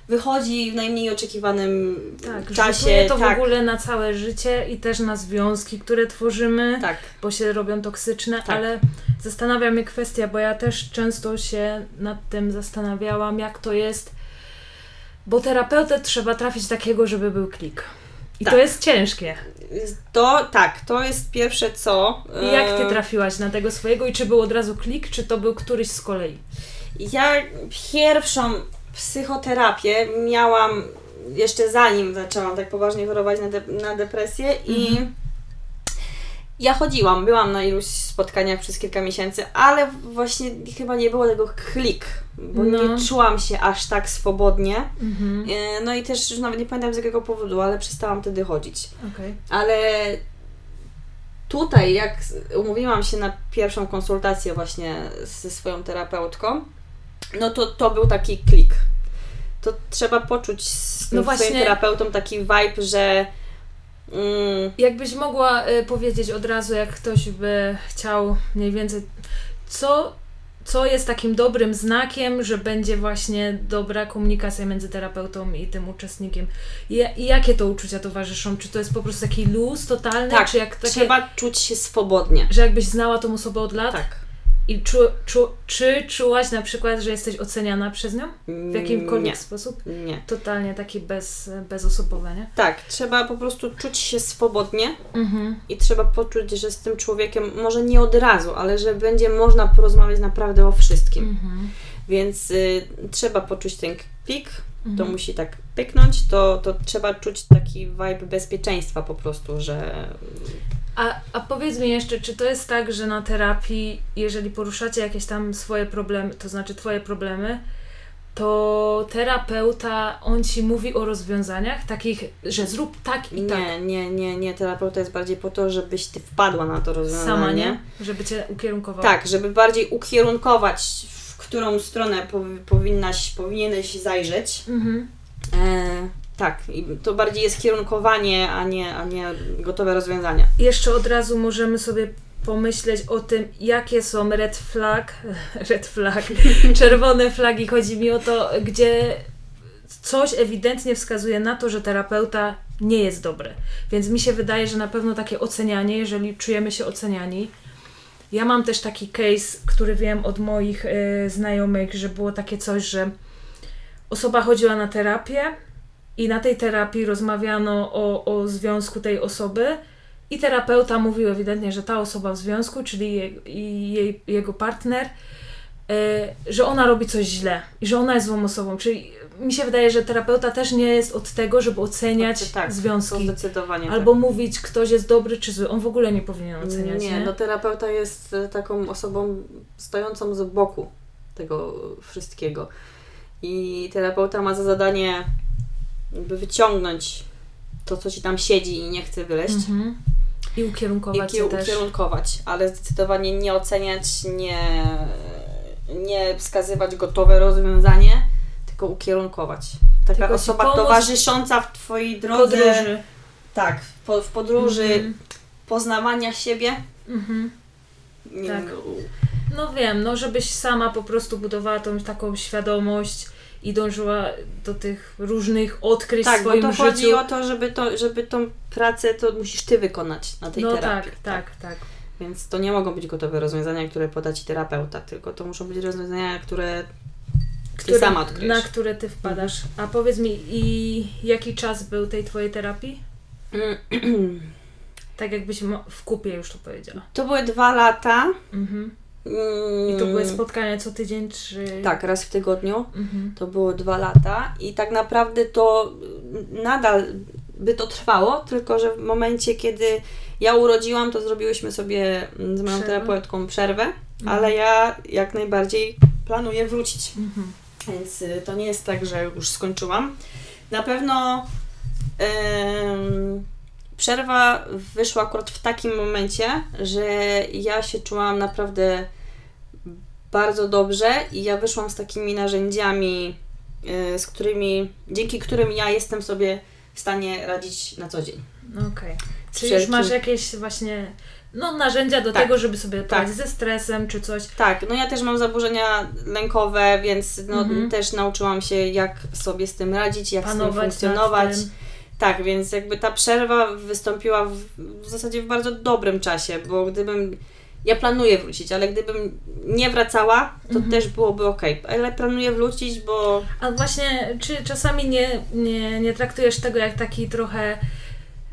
wychodzi w najmniej oczekiwanym tak, czasie. to tak. w ogóle na całe życie i też na związki, które tworzymy, tak. bo się robią toksyczne, tak. ale zastanawia mnie kwestia, bo ja też często się nad tym zastanawiałam, jak to jest, bo terapeutę trzeba trafić takiego, żeby był klik. I tak. to jest ciężkie. To tak, to jest pierwsze co. I jak ty trafiłaś na tego swojego i czy był od razu klik, czy to był któryś z kolei? Ja pierwszą psychoterapię miałam jeszcze zanim zaczęłam tak poważnie chorować na, de na depresję i mhm. Ja chodziłam, byłam na iluś spotkaniach przez kilka miesięcy, ale właśnie chyba nie było tego klik, bo no. nie czułam się aż tak swobodnie. Mhm. E, no i też już nawet nie pamiętam z jakiego powodu, ale przestałam wtedy chodzić. Okay. Ale tutaj, jak umówiłam się na pierwszą konsultację właśnie ze swoją terapeutką, no to to był taki klik. To trzeba poczuć z no właśnie, swoim terapeutą taki vibe, że mm, jakbyś mogła y, powiedzieć od razu, jak ktoś by chciał mniej więcej, co, co jest takim dobrym znakiem, że będzie właśnie dobra komunikacja między terapeutą i tym uczestnikiem. I, i jakie to uczucia towarzyszą? Czy to jest po prostu taki luz totalny? Tak, czy jak takie, trzeba czuć się swobodnie. Że jakbyś znała tą osobę od lat? Tak. I czu, czu, czy czułaś na przykład, że jesteś oceniana przez nią? W jakimkolwiek nie. sposób? Nie. Totalnie taki bez, bezosobowe, nie? Tak, trzeba po prostu czuć się swobodnie mhm. i trzeba poczuć, że z tym człowiekiem, może nie od razu, ale że będzie można porozmawiać naprawdę o wszystkim. Mhm. Więc y, trzeba poczuć ten pik, mhm. to musi tak pyknąć, to, to trzeba czuć taki vibe bezpieczeństwa po prostu, że a, a powiedz mi jeszcze, czy to jest tak, że na terapii, jeżeli poruszacie jakieś tam swoje problemy, to znaczy Twoje problemy, to terapeuta, on ci mówi o rozwiązaniach takich, że zrób tak i nie, tak. Nie, nie, nie, nie. Terapeuta jest bardziej po to, żebyś ty wpadła na to rozwiązanie. Sama, nie? Żeby cię ukierunkować. Tak, żeby bardziej ukierunkować, w którą stronę powinnaś, powinieneś zajrzeć. Mhm. E, tak, i to bardziej jest kierunkowanie, a nie, a nie gotowe rozwiązania. Jeszcze od razu możemy sobie pomyśleć o tym, jakie są red flag, red flag, czerwone flagi. Chodzi mi o to, gdzie coś ewidentnie wskazuje na to, że terapeuta nie jest dobry. Więc mi się wydaje, że na pewno takie ocenianie, jeżeli czujemy się oceniani. Ja mam też taki case, który wiem od moich y, znajomych, że było takie coś, że osoba chodziła na terapię, i na tej terapii rozmawiano o, o związku tej osoby i terapeuta mówił ewidentnie, że ta osoba w związku, czyli jej, jej, jego partner, yy, że ona robi coś źle i że ona jest złą osobą. Czyli mi się wydaje, że terapeuta też nie jest od tego, żeby oceniać znaczy, tak, związki. Zdecydowanie albo tak. mówić, ktoś jest dobry czy zły. On w ogóle nie powinien oceniać. Nie, nie? no terapeuta jest e, taką osobą stojącą z boku tego wszystkiego. I terapeuta ma za zadanie jakby wyciągnąć to, co ci tam siedzi i nie chce wyleść. Mhm. I ukierunkować I ukierunkować, ale zdecydowanie nie oceniać, nie, nie wskazywać gotowe rozwiązanie, tylko ukierunkokować. Taka tylko osoba towarzysząca w Twojej drodze. Podróży. Tak, w, w podróży, mhm. poznawania siebie. Mhm. Tak. No wiem, no żebyś sama po prostu budowała tą taką świadomość i dążyła do tych różnych odkryć tak, w swoim życiu. Tak, bo to chodzi o to żeby, to, żeby tą pracę to musisz Ty wykonać na tej no terapii. tak, tak, tak, tak. Więc to nie mogą być gotowe rozwiązania, które poda Ci terapeuta, tylko to muszą być rozwiązania, które Ty który, sama odkryjesz. Na które Ty wpadasz. Mhm. A powiedz mi, i jaki czas był tej Twojej terapii? tak jakbyś w kupie już to powiedziała. To były dwa lata. Mhm. I to były mm. spotkania co tydzień, czy... Tak, raz w tygodniu. Mhm. To było dwa lata i tak naprawdę to nadal by to trwało, tylko że w momencie, kiedy ja urodziłam, to zrobiłyśmy sobie z moją przerwę. terapeutką przerwę, mhm. ale ja jak najbardziej planuję wrócić. Mhm. Więc y, to nie jest tak, że już skończyłam. Na pewno przerwa wyszła akurat w takim momencie, że ja się czułam naprawdę bardzo dobrze i ja wyszłam z takimi narzędziami, yy, z którymi, dzięki którym ja jestem sobie w stanie radzić na co dzień. Okej. Okay. Czy już masz jakieś właśnie no, narzędzia do Tak. tego, żeby sobie Tak. ze stresem czy coś. Tak, no ja też mam zaburzenia lękowe, więc no, Mhm. też nauczyłam się, jak sobie z tym radzić, jak z tym Panować funkcjonować. tym. Tak, więc jakby ta przerwa wystąpiła w, w zasadzie w bardzo dobrym czasie, bo gdybym. Ja planuję wrócić, ale gdybym nie wracała, to Mhm. też byłoby ok. Ale planuję wrócić, bo. A właśnie, czy czasami nie, nie, nie traktujesz tego jak taki trochę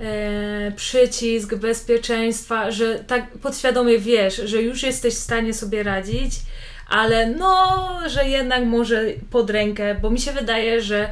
e, przycisk bezpieczeństwa, że tak podświadomie wiesz, że już jesteś w stanie sobie radzić, ale no, że jednak może pod rękę, bo mi się wydaje, że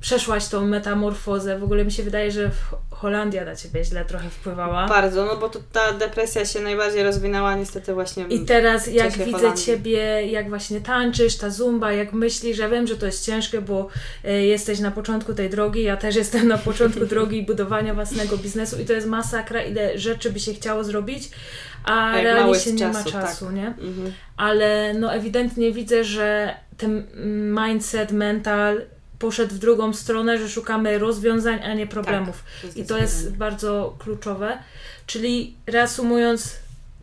przeszłaś tą metamorfozę. W ogóle mi się wydaje, że w- Holandia na ciebie źle trochę wpływała. Bardzo, no bo to ta depresja się najbardziej rozwinęła niestety właśnie. I teraz jak widzę Holandii. Ciebie, jak właśnie tańczysz, ta zumba, jak myślisz, ja wiem, że to jest ciężkie, bo e, jesteś na początku tej drogi, ja też jestem na początku drogi budowania własnego biznesu i to jest masakra, ile rzeczy by się chciało zrobić, a mało realnie się nie ma czasu, czasu, tak. nie? Mhm. Ale no ewidentnie widzę, że ten mindset, mental poszedł w drugą stronę, że szukamy rozwiązań, a nie problemów. I to jest bardzo kluczowe. Czyli reasumując,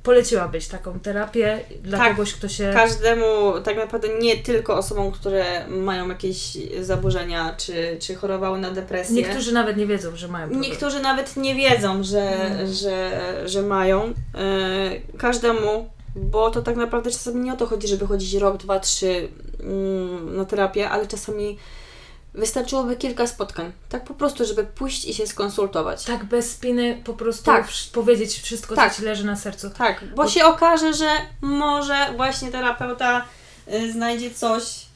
poleciłabyś taką terapię dla Tak. kogoś, kto się. Każdemu, tak naprawdę nie tylko osobom, które mają jakieś zaburzenia, czy, czy chorowały na depresję. Niektórzy nawet nie wiedzą, że mają problem. Niektórzy nawet nie wiedzą, że, Mm. że, że mają. E, każdemu, bo to tak naprawdę czasami nie o to chodzi, żeby chodzić rok, dwa, trzy mm, na terapię, ale czasami wystarczyłoby kilka spotkań. Tak po prostu, żeby pójść i się skonsultować. Tak bez spiny po prostu Tak. powiedzieć wszystko, Tak. co ci leży na sercu. Tak, bo się okaże, że może właśnie terapeuta y, znajdzie coś,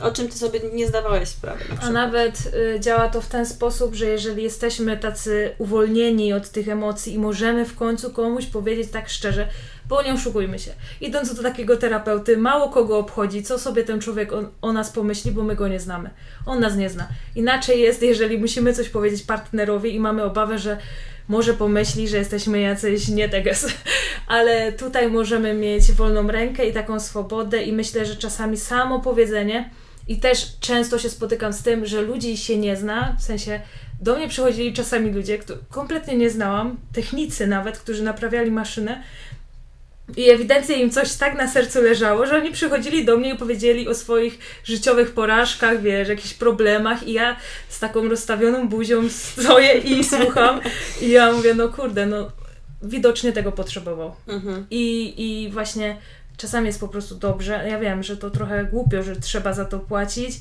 o czym ty sobie nie zdawałeś sprawy. Na A nawet y, działa to w ten sposób, że jeżeli jesteśmy tacy uwolnieni od tych emocji i możemy w końcu komuś powiedzieć tak szczerze, bo nie oszukujmy się, idąc do takiego terapeuty, mało kogo obchodzi, co sobie ten człowiek o, o nas pomyśli, bo my go nie znamy. On nas nie zna. Inaczej jest, jeżeli musimy coś powiedzieć partnerowi i mamy obawę, że może pomyśli, że jesteśmy jacyś nie teges. Ale tutaj możemy mieć wolną rękę i taką swobodę i myślę, że czasami samo powiedzenie i też często się spotykam z tym, że ludzi się nie zna, w sensie do mnie przychodzili czasami ludzie, których kompletnie nie znałam, technicy nawet, którzy naprawiali maszynę. I ewidentnie im coś tak na sercu leżało, że oni przychodzili do mnie i powiedzieli o swoich życiowych porażkach, wiesz, jakichś problemach. I ja z taką rozstawioną buzią stoję i słucham. I ja mówię, no kurde, no widocznie tego potrzebował. Mhm. I, I właśnie czasami jest po prostu dobrze. Ja wiem, że to trochę głupio, że trzeba za to płacić,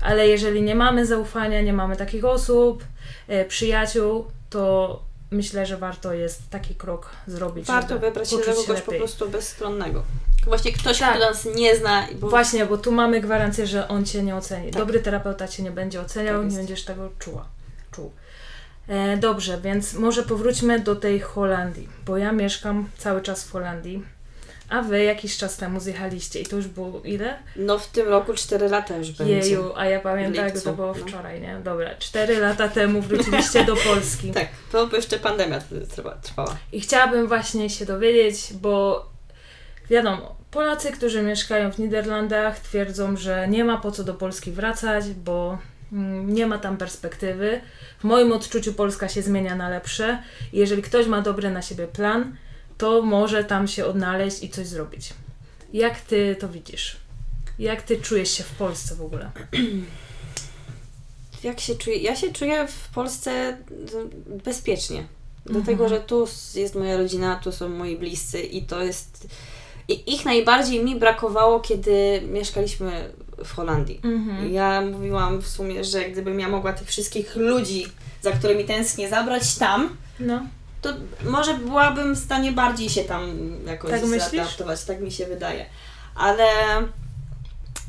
ale jeżeli nie mamy zaufania, nie mamy takich osób, e, przyjaciół, to myślę, że warto jest taki krok zrobić. Warto żeby wybrać się kogoś po lepiej. prostu bezstronnego. Właśnie ktoś, Tak. kto nas nie zna. Bo Właśnie, bo tu mamy gwarancję, że on cię nie oceni. Tak. Dobry terapeuta cię nie będzie oceniał, Tak nie będziesz tego czuła. Czuł. E, dobrze, więc może powróćmy do tej Holandii, bo ja mieszkam cały czas w Holandii, a wy jakiś czas temu zjechaliście i to już było ile? No w tym roku 4 lata już będzie. Jeju, a ja pamiętam, jak to było no. wczoraj, nie? Dobra, cztery lata temu wróciliście do Polski. Tak, to by jeszcze pandemia trwała. I chciałabym właśnie się dowiedzieć, bo wiadomo, Polacy, którzy mieszkają w Niderlandach, twierdzą, że nie ma po co do Polski wracać, bo mm, nie ma tam perspektywy. W moim odczuciu Polska się zmienia na lepsze. I jeżeli ktoś ma dobry na siebie plan, to może tam się odnaleźć i coś zrobić. Jak ty to widzisz? Jak ty czujesz się w Polsce w ogóle? Jak się czuję? Ja się czuję w Polsce mm, bezpiecznie. Mhm. Dlatego, że tu jest moja rodzina, tu są moi bliscy i to jest. I ich najbardziej mi brakowało, kiedy mieszkaliśmy w Holandii. Mhm. Ja mówiłam w sumie, że gdybym ja mogła tych wszystkich ludzi, za którymi tęsknię, zabrać tam, No, to może byłabym w stanie bardziej się tam jakoś Tak zaadaptować, tak mi się wydaje. Ale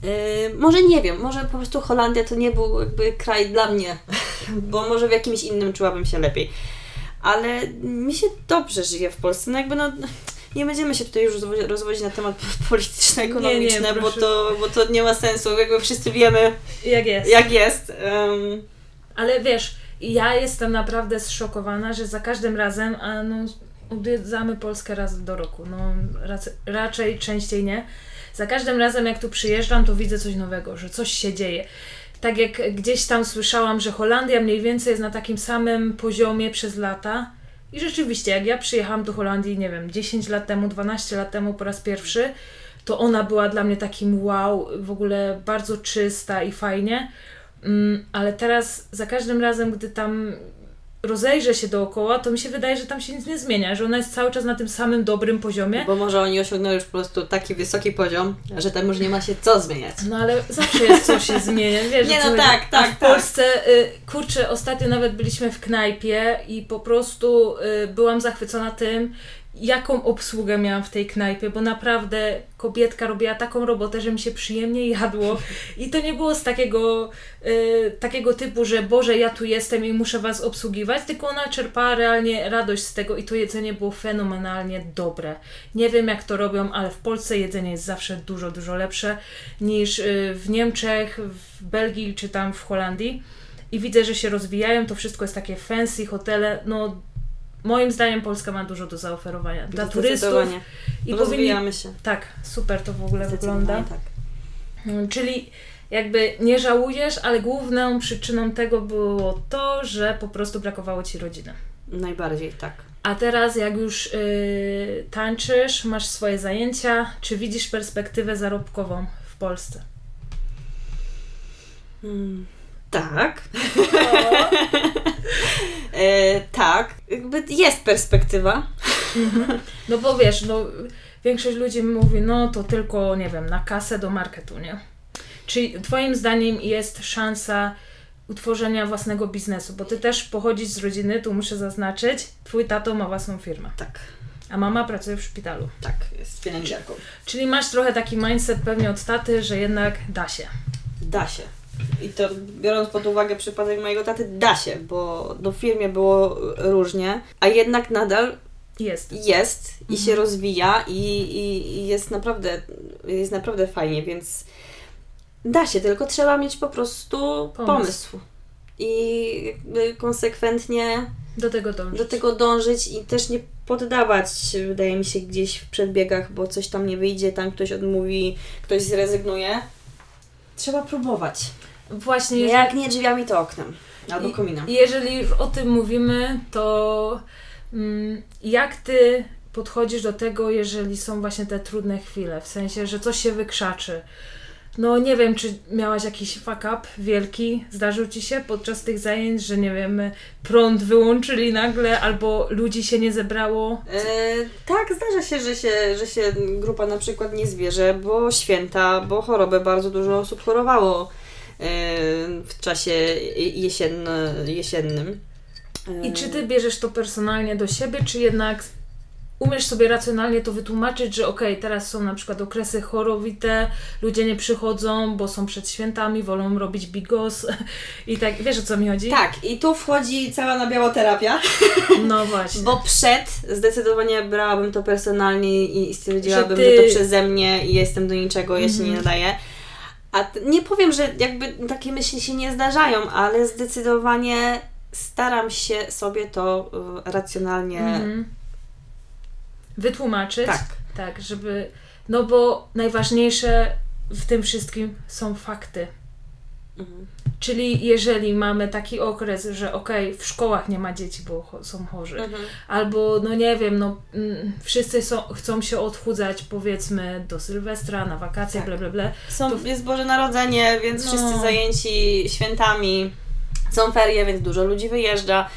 yy, może nie wiem, może po prostu Holandia to nie był jakby kraj dla mnie, bo może w jakimś innym czułabym się lepiej. Ale mi się dobrze żyje w Polsce. No jakby no, nie będziemy się tutaj już rozwo- rozwodzić na temat polityczno-ekonomiczny, Nie, nie, bo, to, bo to nie ma sensu. Jakby wszyscy wiemy, jak jest. jak jest. Ym, Ale wiesz, ja jestem naprawdę zszokowana, że za każdym razem, a no, odwiedzamy Polskę raz do roku, no rac- raczej częściej nie. Za każdym razem, jak tu przyjeżdżam, to widzę coś nowego, że coś się dzieje. Tak jak gdzieś tam słyszałam, że Holandia mniej więcej jest na takim samym poziomie przez lata, I rzeczywiście, jak ja przyjechałam do Holandii, nie wiem, 10 lat temu, 12 lat temu po raz pierwszy, to ona była dla mnie takim wow, w ogóle bardzo czysta i fajnie. Mm, ale teraz za każdym razem, gdy tam rozejrzę się dookoła, to mi się wydaje, że tam się nic nie zmienia, że ona jest cały czas na tym samym dobrym poziomie. Bo może oni osiągnęli już po prostu taki wysoki poziom, że tam już nie ma się co zmieniać. No ale zawsze jest coś się zmienia, wiesz. Nie, co no tak, A tak, w Polsce, y, kurczę, ostatnio nawet byliśmy w knajpie i po prostu y, byłam zachwycona tym, jaką obsługę miałam w tej knajpie, bo naprawdę kobietka robiła taką robotę, że mi się przyjemnie jadło i to nie było z takiego, y, takiego typu, że Boże, ja tu jestem i muszę Was obsługiwać, tylko ona czerpała realnie radość z tego i to jedzenie było fenomenalnie dobre. Nie wiem jak to robią, ale w Polsce jedzenie jest zawsze dużo, dużo lepsze niż y, w Niemczech, w Belgii czy tam w Holandii. I widzę, że się rozwijają, to wszystko jest takie fancy, hotele, no moim zdaniem Polska ma dużo do zaoferowania dla turystów i powinni... Się. Tak, super to w ogóle wygląda. tak. Mm, Czyli jakby nie żałujesz, ale główną przyczyną tego było to, że po prostu brakowało Ci rodziny. Najbardziej tak. A teraz jak już yy, tańczysz, masz swoje zajęcia, czy widzisz perspektywę zarobkową w Polsce? Mm, tak. e, tak. Jakby jest perspektywa. No bo wiesz, no, większość ludzi mówi, no to tylko, nie wiem, na kasę do marketu, nie? Czy Twoim zdaniem jest szansa utworzenia własnego biznesu? Bo Ty też pochodzisz z rodziny, tu muszę zaznaczyć, Twój tato ma własną firmę, Tak. a mama pracuje w szpitalu. Tak, jest pielęgniarką. Czyli masz trochę taki mindset pewnie od taty, że jednak da się. Da się. I to biorąc pod uwagę przypadek mojego taty, da się, bo do firmie było różnie, a jednak nadal Jest. jest i się rozwija i, i, i jest naprawdę jest naprawdę fajnie, więc da się, tylko trzeba mieć po prostu Pomysł. pomysł. I konsekwentnie Do tego dążyć. do tego dążyć i też nie poddawać, wydaje mi się, gdzieś w przedbiegach, bo coś tam nie wyjdzie, tam ktoś odmówi, ktoś zrezygnuje. Trzeba próbować. Właśnie, jeżeli- Jak nie drzwiami, to oknem. Albo kominem. Jeżeli już o tym mówimy, to mm, jak ty podchodzisz do tego, jeżeli są właśnie te trudne chwile? W sensie, że coś się wykrzaczy. No nie wiem, czy miałaś jakiś fuck up wielki, zdarzył ci się podczas tych zajęć, że nie wiem, prąd wyłączyli nagle, albo ludzi się nie zebrało. E, tak, zdarza się że, się, że się grupa na przykład nie zbierze, bo święta, bo choroby, bardzo dużo osób chorowało e, w czasie jesien, jesiennym. E, I czy ty bierzesz to personalnie do siebie, czy jednak umiesz sobie racjonalnie to wytłumaczyć, że okej, teraz są na przykład okresy chorowite, ludzie nie przychodzą, bo są przed świętami, wolą robić bigos i tak, wiesz o co mi chodzi? Tak, i tu wchodzi cała na biało terapia, No właśnie. bo przed zdecydowanie brałabym to personalnie i stwierdziłabym, Że że, ty- to przeze mnie i jestem do niczego, ja się Mhm. nie nadaję. A nie powiem, że jakby takie myśli się nie zdarzają, ale zdecydowanie staram się sobie to y, racjonalnie. Mhm. Wytłumaczyć. Tak. Tak, żeby. No bo najważniejsze w tym wszystkim są fakty. Mhm. Czyli jeżeli mamy taki okres, że okej, w szkołach nie ma dzieci, bo cho- są chorzy, Mhm. albo no nie wiem, no mm, wszyscy są, chcą się odchudzać powiedzmy do Sylwestra, na wakacje, Tak. bla bla bla. Są, To- Jest Boże Narodzenie, więc No. wszyscy zajęci świętami. Są ferie, więc dużo ludzi wyjeżdża.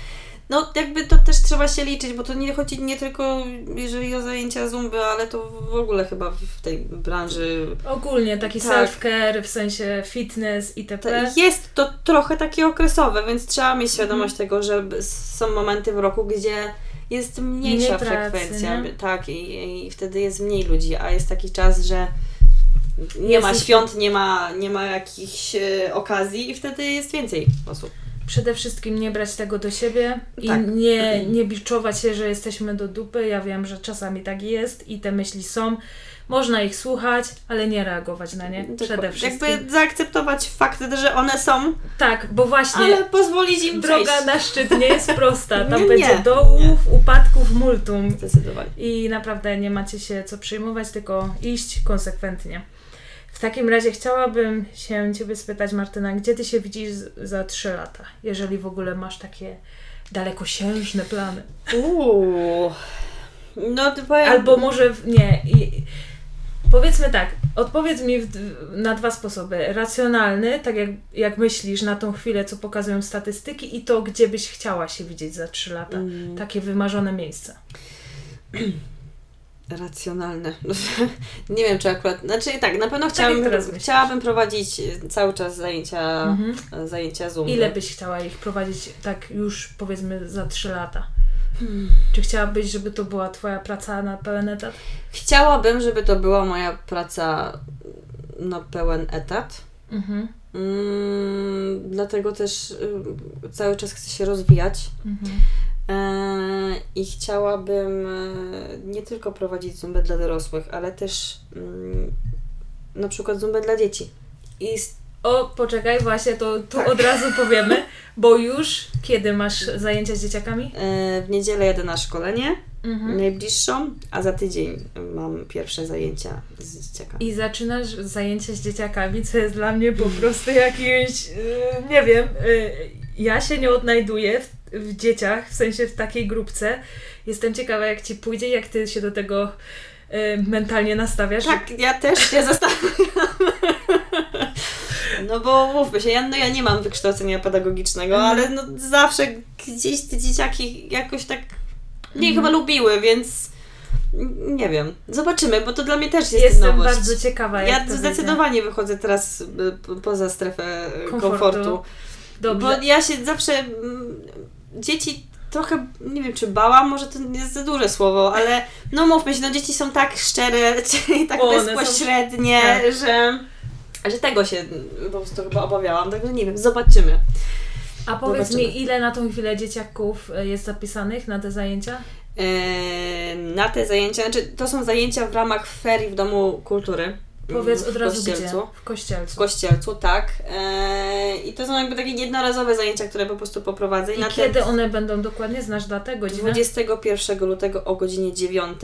No jakby to też trzeba się liczyć, bo to nie chodzi nie tylko jeżeli o zajęcia zumby, ale to w ogóle chyba w tej branży Ogólnie taki Tak. self-care, w sensie fitness itp. Jest to trochę takie okresowe, więc trzeba mieć świadomość Mhm. tego, że są momenty w roku, gdzie jest mniejsza Mniej pracy, frekwencja. nie? Tak, i, i wtedy jest mniej ludzi, a jest taki czas, że nie Jest ma świąt, nie ma, nie ma jakichś e, okazji i wtedy jest więcej osób. Przede wszystkim nie brać tego do siebie i Tak. nie, nie biczować się, że jesteśmy do dupy. Ja wiem, że czasami tak jest i te myśli są. Można ich słuchać, ale nie reagować na nie. Przede wszystkim. Jakby zaakceptować fakt, że one są, Tak, bo właśnie ale pozwolić im droga przejść. na szczyt nie jest prosta. Tam Nie, będzie nie, dołów, upadków, multum. Zdecydowanie. I naprawdę nie macie się co przejmować, tylko iść konsekwentnie. W takim razie chciałabym się Ciebie spytać, Martyna, gdzie Ty się widzisz za 3 lata, jeżeli w ogóle masz takie dalekosiężne plany? Uuu. No, to powiem... Albo może nie. I, powiedzmy tak, odpowiedz mi w, na dwa sposoby. Racjonalny, tak jak, jak myślisz na tą chwilę, co pokazują statystyki, i to, gdzie byś chciała się widzieć za trzy lata. Mm, Takie wymarzone miejsca. Racjonalne. Nie wiem, czy akurat... Znaczy tak, na pewno chciałabym, teraz myślisz. chciałabym prowadzić cały czas zajęcia, Mhm. zajęcia Zoom. Ile byś chciała ich prowadzić tak już powiedzmy za trzy lata? Hmm. Czy chciałabyś, żeby to była Twoja praca na pełen etat? Chciałabym, żeby to była moja praca na pełen etat. Mhm. Mm, dlatego też y, cały czas chcę się rozwijać. Mhm. E, I chciałabym e, nie tylko prowadzić zumbę dla dorosłych, ale też mm, na przykład zumbę dla dzieci. I O, poczekaj, właśnie to tu Tak. od razu powiemy, bo już kiedy masz zajęcia z dzieciakami? e, w niedzielę jadę na szkolenie Mhm. najbliższą, a za tydzień mam pierwsze zajęcia z dzieciakami. I zaczynasz zajęcia z dzieciakami, co jest dla mnie po prostu jakimś, nie wiem, ja się nie odnajduję w, w dzieciach, w sensie w takiej grupce. Jestem ciekawa, jak Ci pójdzie, jak Ty się do tego yy, mentalnie nastawiasz. Tak, ja też się zastanawiam. No bo mówmy się, ja, no ja nie mam wykształcenia pedagogicznego, Mhm. ale no zawsze gdzieś te dzieciaki jakoś tak mnie Mhm. chyba lubiły, więc nie wiem. Zobaczymy, bo to dla mnie też jest Jestem nowość. bardzo ciekawa, Ja to wyjdzie. zdecydowanie wychodzę teraz y, po- poza strefę y, Komfortu. komfortu. Dobrze. Bo ja się zawsze mm, dzieci trochę, nie wiem czy bałam, może to jest za duże słowo, ale no mówmy się, no dzieci są tak szczere, i tak są- bezpośrednie, tak. że, że tego się po prostu chyba obawiałam, także nie wiem, zobaczymy. A powiedz Zobaczymy. mi, ile na tą chwilę dzieciaków y, jest zapisanych na te zajęcia? Eee, na te zajęcia, znaczy to są zajęcia w ramach ferii w Domu Kultury. Powiedz od razu w Kościelcu. gdzie? W Kościelcu. W Kościelcu, tak. Eee, I to są jakby takie jednorazowe zajęcia, które po prostu poprowadzę. I na kiedy ten one będą dokładnie? Znasz datę, godzinę? 21 lutego o godzinie 9.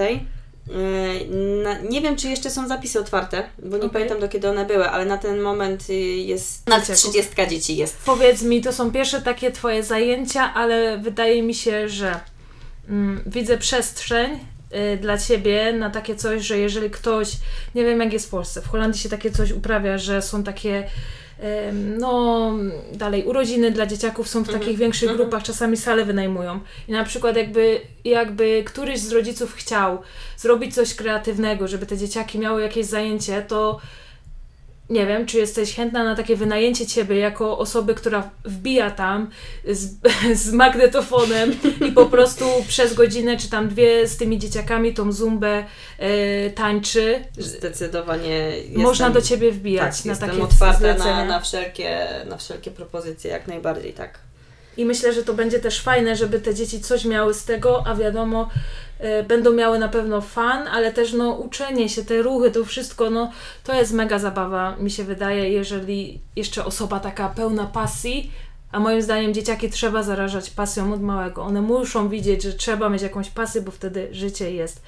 Na, nie wiem, czy jeszcze są zapisy otwarte, bo nie Okej. pamiętam do kiedy one były, ale na ten moment y, jest nad Dzieciaków. 30 dzieci jest. Powiedz mi, to są pierwsze takie Twoje zajęcia, ale wydaje mi się, że mm, widzę przestrzeń dla Ciebie na takie coś, że jeżeli ktoś, nie wiem jak jest w Polsce, w Holandii się takie coś uprawia, że są takie no dalej, urodziny dla dzieciaków są w Mhm, takich większych mhm. grupach, czasami sale wynajmują. I na przykład jakby, jakby któryś z rodziców chciał zrobić coś kreatywnego, żeby te dzieciaki miały jakieś zajęcie, to nie wiem, czy jesteś chętna na takie wynajęcie ciebie jako osoby, która wbija tam z, z magnetofonem i po prostu przez godzinę czy tam dwie z tymi dzieciakami tą zumbę e, tańczy. Zdecydowanie jestem, Można do ciebie wbijać tak, na jestem takie otwarta na, na, wszelkie, na wszelkie propozycje, jak najbardziej, tak. I myślę, że to będzie też fajne, żeby te dzieci coś miały z tego, a wiadomo, będą miały na pewno fan, ale też no uczenie się, te ruchy, to wszystko, no to jest mega zabawa, mi się wydaje, jeżeli jeszcze osoba taka pełna pasji, a moim zdaniem dzieciaki trzeba zarażać pasją od małego. One muszą widzieć, że trzeba mieć jakąś pasję, bo wtedy życie jest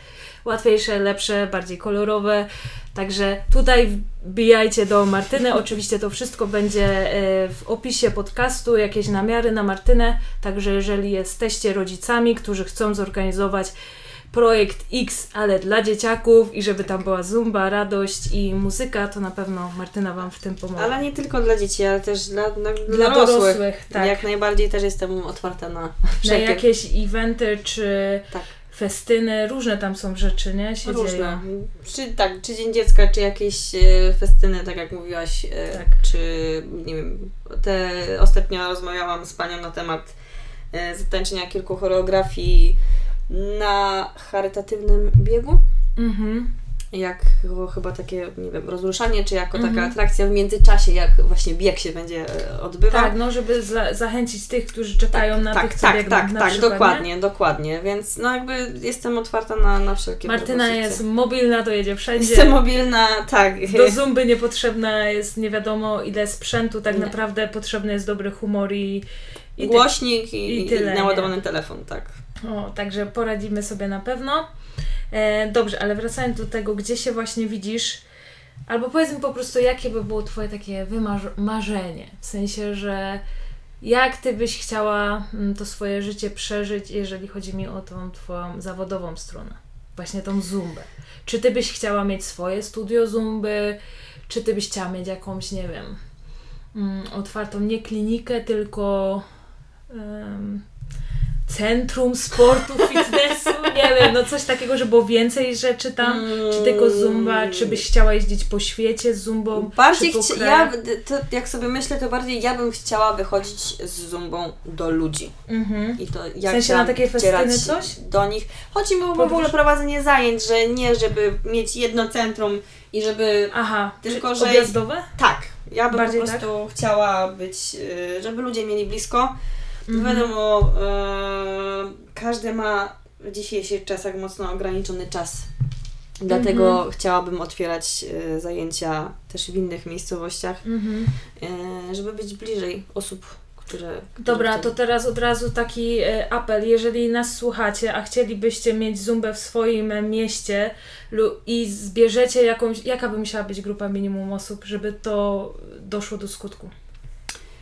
łatwiejsze, lepsze, bardziej kolorowe. Także tutaj wbijajcie do Martyny. Oczywiście to wszystko będzie e, w opisie podcastu, jakieś namiary na Martynę. Także jeżeli jesteście rodzicami, którzy chcą zorganizować projekt X, ale dla dzieciaków i żeby tam była zumba, radość i muzyka, to na pewno Martyna Wam w tym pomoże. Ale nie tylko dla dzieci, ale też dla, dla, dla dla dorosłych. dorosłych, tak. Jak najbardziej też jestem otwarta na na wszelkie jakieś eventy czy Tak. festyny, różne tam są rzeczy, nie? Się Różne. Czy tak, czy Dzień Dziecka, czy jakieś e, festyny, tak jak mówiłaś, e, Tak. czy nie wiem, te ostatnio rozmawiałam z panią na temat e, zatańczenia kilku choreografii na charytatywnym biegu. Mhm. Jako chyba takie, nie wiem, rozruszanie, czy jako taka Mhm. atrakcja w międzyczasie, jak właśnie bieg się będzie e, odbywał. Tak, no żeby za, zachęcić tych, którzy czekają na tak, tych, tak, biegną tak, na tak, przykład, dokładnie, dokładnie. Więc no jakby jestem otwarta na, na wszelkie Nie? Martyna jest mobilna, to jedzie wszędzie. Jestem mobilna, tak. Do zumby niepotrzebna jest nie wiadomo ile sprzętu, tak Nie. naprawdę potrzebny jest dobry humor i, i Głośnik i, i i, tyle, naładowany telefon, tak. O, także poradzimy sobie na pewno. E, dobrze, ale wracając do tego, gdzie się właśnie widzisz, albo powiedz mi po prostu, jakie by było Twoje takie wymarzenie, w sensie, że Jak ty byś chciała mm, to swoje życie przeżyć, jeżeli chodzi mi o tą twoją zawodową stronę? Właśnie tą zumbę. Czy ty byś chciała mieć swoje studio zumby? Czy ty byś chciała mieć jakąś, nie wiem, mm, otwartą nie klinikę, tylko em, centrum sportu, fitnessu? Nie wiem, no coś takiego, że było więcej rzeczy tam. Czy tylko zumba? Czy byś chciała jeździć po świecie z zumbą? Bardziej chci- ja, to, jak sobie myślę, to bardziej ja bym chciała wychodzić z zumbą do ludzi. Mhm. I to ja W sensie na takie festyny coś? do nich. Chodzi mi o w Podróż. ogóle prowadzenie zajęć, że nie żeby mieć jedno centrum i żeby Aha, Tylko, że- objazdowe? tak, ja bym Bardziej po prostu chciała być, y, żeby ludzie mieli blisko. Mhm. Wiadomo, y, każdy ma w dzisiejszych czasach mocno ograniczony czas. Dlatego Mhm. chciałabym otwierać y, zajęcia też w innych miejscowościach, Mhm. y, żeby być bliżej osób, które. Dobra, to teraz od razu taki e, apel. Jeżeli nas słuchacie, a chcielibyście mieć zumbę w swoim e, mieście i zbierzecie jakąś, jaka by musiała być grupa minimum osób, żeby to doszło do skutku?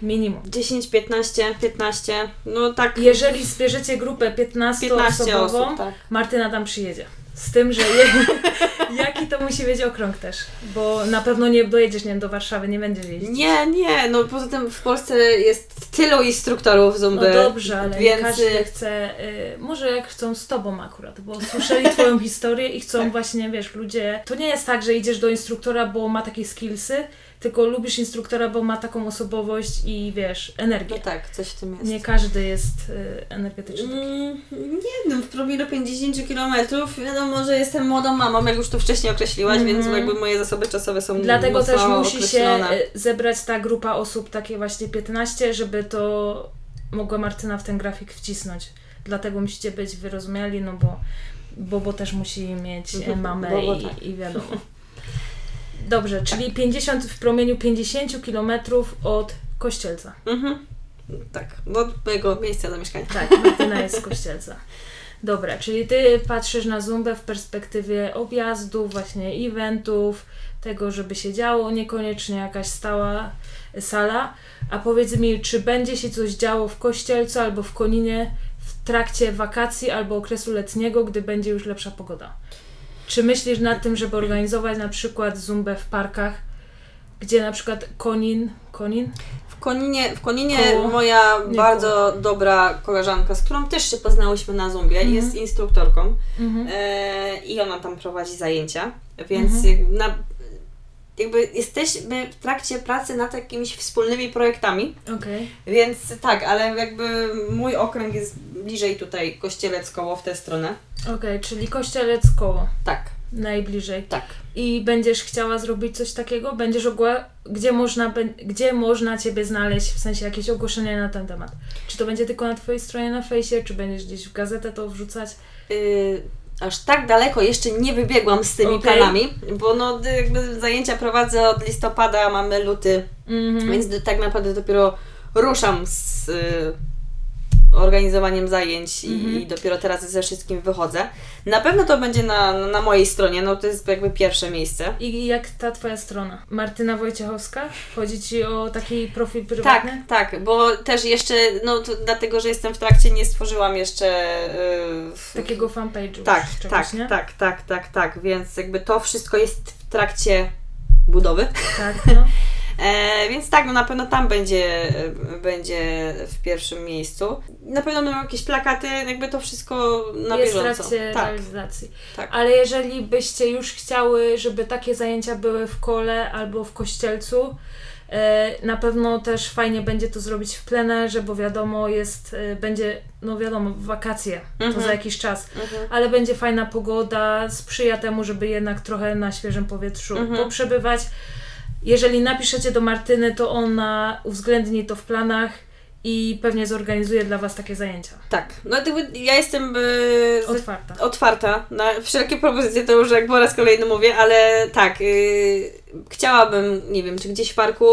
Minimum. 10, 15, 15, no tak. Jeżeli zbierzecie grupę 15, 15 osobową, osób, tak. Martyna tam przyjedzie. Z tym, że je, jaki to musi być okrąg też, bo na pewno nie dojedziesz nie wiem, do Warszawy, nie będziesz jeździć. Nie, nie, no poza tym w Polsce jest tylu instruktorów No zumby. dobrze, ale więc- każdy chce, y, może jak chcą z Tobą akurat, bo słyszeli Twoją historię i chcą Tak. właśnie, wiesz, ludzie, to nie jest tak, że idziesz do instruktora, bo ma takie skillsy, tylko lubisz instruktora, bo ma taką osobowość i wiesz, energię. No tak, coś w tym jest. Nie każdy jest y, energetyczny. Mm, nie wiem, w promilu 50 km wiadomo, że jestem młodą mamą, jak już to wcześniej określiłaś, Mhm. więc jakby moje zasoby czasowe są Dlatego też musi się określone. y, zebrać ta grupa osób, takie właśnie 15, żeby to mogła Martyna w ten grafik wcisnąć. Dlatego musicie być wyrozumiali, no bo Bobo też musi mieć Mhm, mamę Bobo i, tak. i wiadomo. Dobrze, czyli 50 w promieniu 50 km od Kościelca. Mhm. Tak, od mojego miejsca zamieszkania. Tak, Martyna jest z Kościelca. Dobra, czyli ty patrzysz na Zumbę w perspektywie objazdów, właśnie eventów, tego, żeby się działo, niekoniecznie jakaś stała sala. A powiedz mi, czy będzie się coś działo w Kościelcu albo w Koninie w trakcie wakacji albo okresu letniego, gdy będzie już lepsza pogoda? Czy myślisz nad tym, żeby organizować na przykład Zumbę w parkach, gdzie na przykład Konin, Konin? W Koninie, w Koninie Koło- moja bardzo dobra koleżanka, z którą też się poznałyśmy na Zumbie, Mhm. jest instruktorką Mhm. e, i ona tam prowadzi zajęcia, więc Mhm. na, jakby jesteśmy w trakcie pracy nad jakimiś wspólnymi projektami, Okej. więc tak, ale jakby mój okręg jest bliżej tutaj Kościelec koło w tę stronę. Okej, czyli Kościelec koło. Tak, Najbliżej. tak. I będziesz chciała zrobić coś takiego? Będziesz ogła... Gdzie można, gdzie można Ciebie znaleźć, w sensie jakieś ogłoszenia na ten temat? Czy to będzie tylko na Twojej stronie na fejsie, czy będziesz gdzieś w gazetę to wrzucać? Y, aż tak daleko jeszcze nie wybiegłam z tymi Okej. planami, bo no jakby zajęcia prowadzę od listopada, mamy luty, Mhm. więc d- tak naprawdę dopiero ruszam z y, organizowaniem zajęć i, Mhm. i dopiero teraz ze wszystkim wychodzę. Na pewno to będzie na, na mojej stronie, no to jest jakby pierwsze miejsce. I jak ta Twoja strona? Martyna Wojciechowska? Chodzi Ci o taki profil Tak, prywatny? tak, bo też jeszcze, no dlatego, że jestem w trakcie, nie stworzyłam jeszcze y, Takiego fanpage'u. Tak, czegoś, tak, nie? tak, tak, tak, tak, więc jakby to wszystko jest w trakcie budowy. Tak, no. E, więc tak, no na pewno tam będzie, będzie w pierwszym miejscu. Na pewno będą jakieś plakaty, jakby to wszystko na jest w bieżąco. trakcie tak, realizacji. tak. Ale jeżeli byście już chciały, żeby takie zajęcia były w kole albo w kościelcu, e, na pewno też fajnie będzie to zrobić w plenerze, bo wiadomo, jest, e, będzie, no wiadomo, wakacje, to Mhm. za jakiś czas, Mhm. ale będzie fajna pogoda, sprzyja temu, żeby jednak trochę na świeżym powietrzu Mhm. poprzebywać. Jeżeli napiszecie do Martyny, to ona uwzględni to w planach i pewnie zorganizuje dla Was takie zajęcia. Tak, no ja jestem z- Otwarta. otwarta na wszelkie propozycje, to już jak po raz kolejny mówię, ale tak, y, chciałabym, nie wiem, czy gdzieś w parku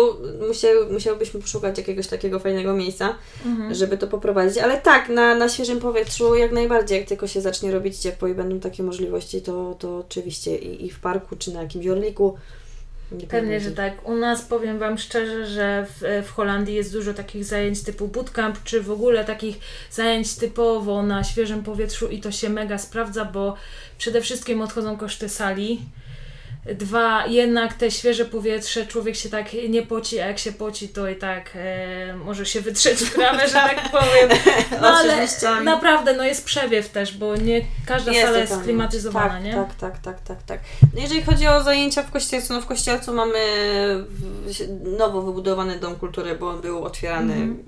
musiał, musiałybyśmy poszukać jakiegoś takiego fajnego miejsca, Mhm. żeby to poprowadzić, ale tak, na, na świeżym powietrzu jak najbardziej, jak tylko się zacznie robić ciepło i będą takie możliwości, to, to oczywiście i, i w parku, czy na jakimś orliku, Nie Pewnie, że tak. U nas powiem Wam szczerze, że w, w Holandii jest dużo takich zajęć typu bootcamp, czy w ogóle takich zajęć typowo na świeżym powietrzu i to się mega sprawdza, bo przede wszystkim odchodzą koszty sali. Dwa, jednak te świeże powietrze, człowiek się tak nie poci, a jak się poci, to i tak e, może się wytrzeć trawę, że tak powiem. No ale Oczywiście. naprawdę, no jest przewiew też, bo nie każda Jest sala jest klimatyzowana, tak, nie? Tak, tak, tak, tak, tak. No jeżeli chodzi o zajęcia w Kościelcu, no w Kościelcu mamy w- nowo wybudowany Dom Kultury, bo on był otwierany Mhm.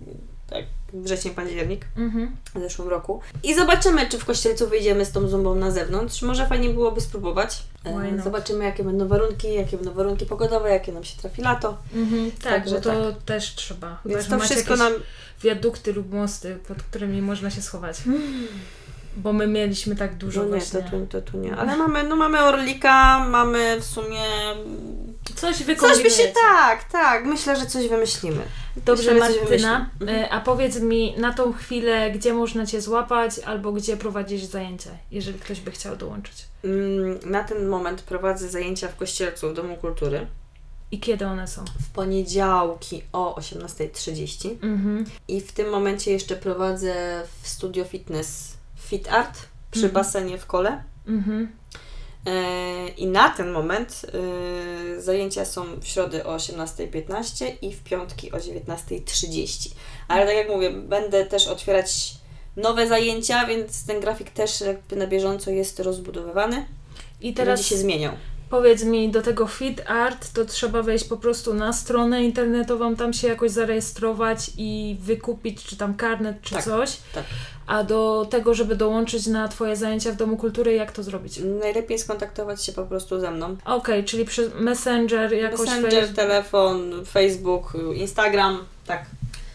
tak, wrzesień, październik Mhm. w zeszłym roku. I zobaczymy, czy w Kościelcu wyjdziemy z tą zumbą na zewnątrz. Może fajnie byłoby spróbować. E? Zobaczymy, jakie będą warunki, jakie będą warunki pogodowe, jakie nam się trafi lato. Mhm, tak, Także to też trzeba. Więc to wszystko nam... wiadukty lub mosty, pod którymi można się schować. Bo my mieliśmy tak dużo No nie, właśnie. to, tu- to tu nie. Ale mamy, no mamy Orlika, mamy w sumie... Coś Coś wykombinujecie. by się... Tak, tak. Myślę, że coś wymyślimy. Dobrze, Myślę, coś Martyna, wymyślimy. e, a powiedz mi na tą chwilę, gdzie można Cię złapać albo gdzie prowadzisz zajęcia, jeżeli ktoś by chciał dołączyć. Mm, Na ten moment prowadzę zajęcia w Kościelcu w Domu Kultury. I kiedy one są? W poniedziałki o 18.30 Mhm. i w tym momencie jeszcze prowadzę w studio fitness Fit Art przy Mhm. basenie w kole. Mhm. E, I na ten moment e, zajęcia są w środę o 18.15 i w piątki o 19.30. Ale tak jak mówię, będę też otwierać nowe zajęcia, więc ten grafik też jakby na bieżąco jest rozbudowywany I i teraz będzie się zmieniał. Powiedz mi, do tego Fit Art to trzeba wejść po prostu na stronę internetową, tam się jakoś zarejestrować i wykupić, czy tam karnet, czy Tak, coś. tak. A do tego, żeby dołączyć na Twoje zajęcia w Domu Kultury, jak to zrobić? Najlepiej skontaktować się po prostu ze mną. Okej, czyli przez Messenger jakoś Messenger, telefon, Facebook, Instagram, tak.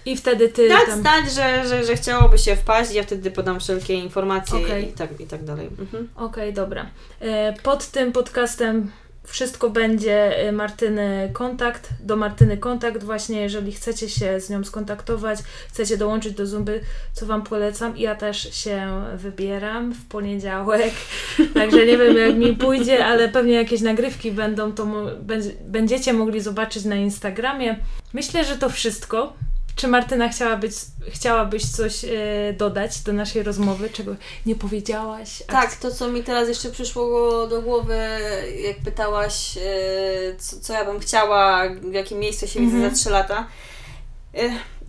I wtedy Ty Dać tam... znać, że, że, że chciałoby się wpaść, ja wtedy podam wszelkie informacje Okej. i, tak, i tak dalej. Mhm. Okej, dobra. E, Pod tym podcastem wszystko będzie e, Martyny kontakt, do Martyny kontakt właśnie, jeżeli chcecie się z nią skontaktować, chcecie dołączyć do Zumby, co Wam polecam. Ja też się wybieram w poniedziałek, także nie wiem jak mi pójdzie, ale pewnie jakieś nagrywki będą, to będziecie mogli zobaczyć na Instagramie. Myślę, że to wszystko. Czy Martyna chciałabyś, chciałabyś coś e, dodać do naszej rozmowy, czego nie powiedziałaś? Tak, to co mi teraz jeszcze przyszło do głowy, jak pytałaś, e, co, co ja bym chciała, w jakim miejscu się widzę Mhm. za 3 lata.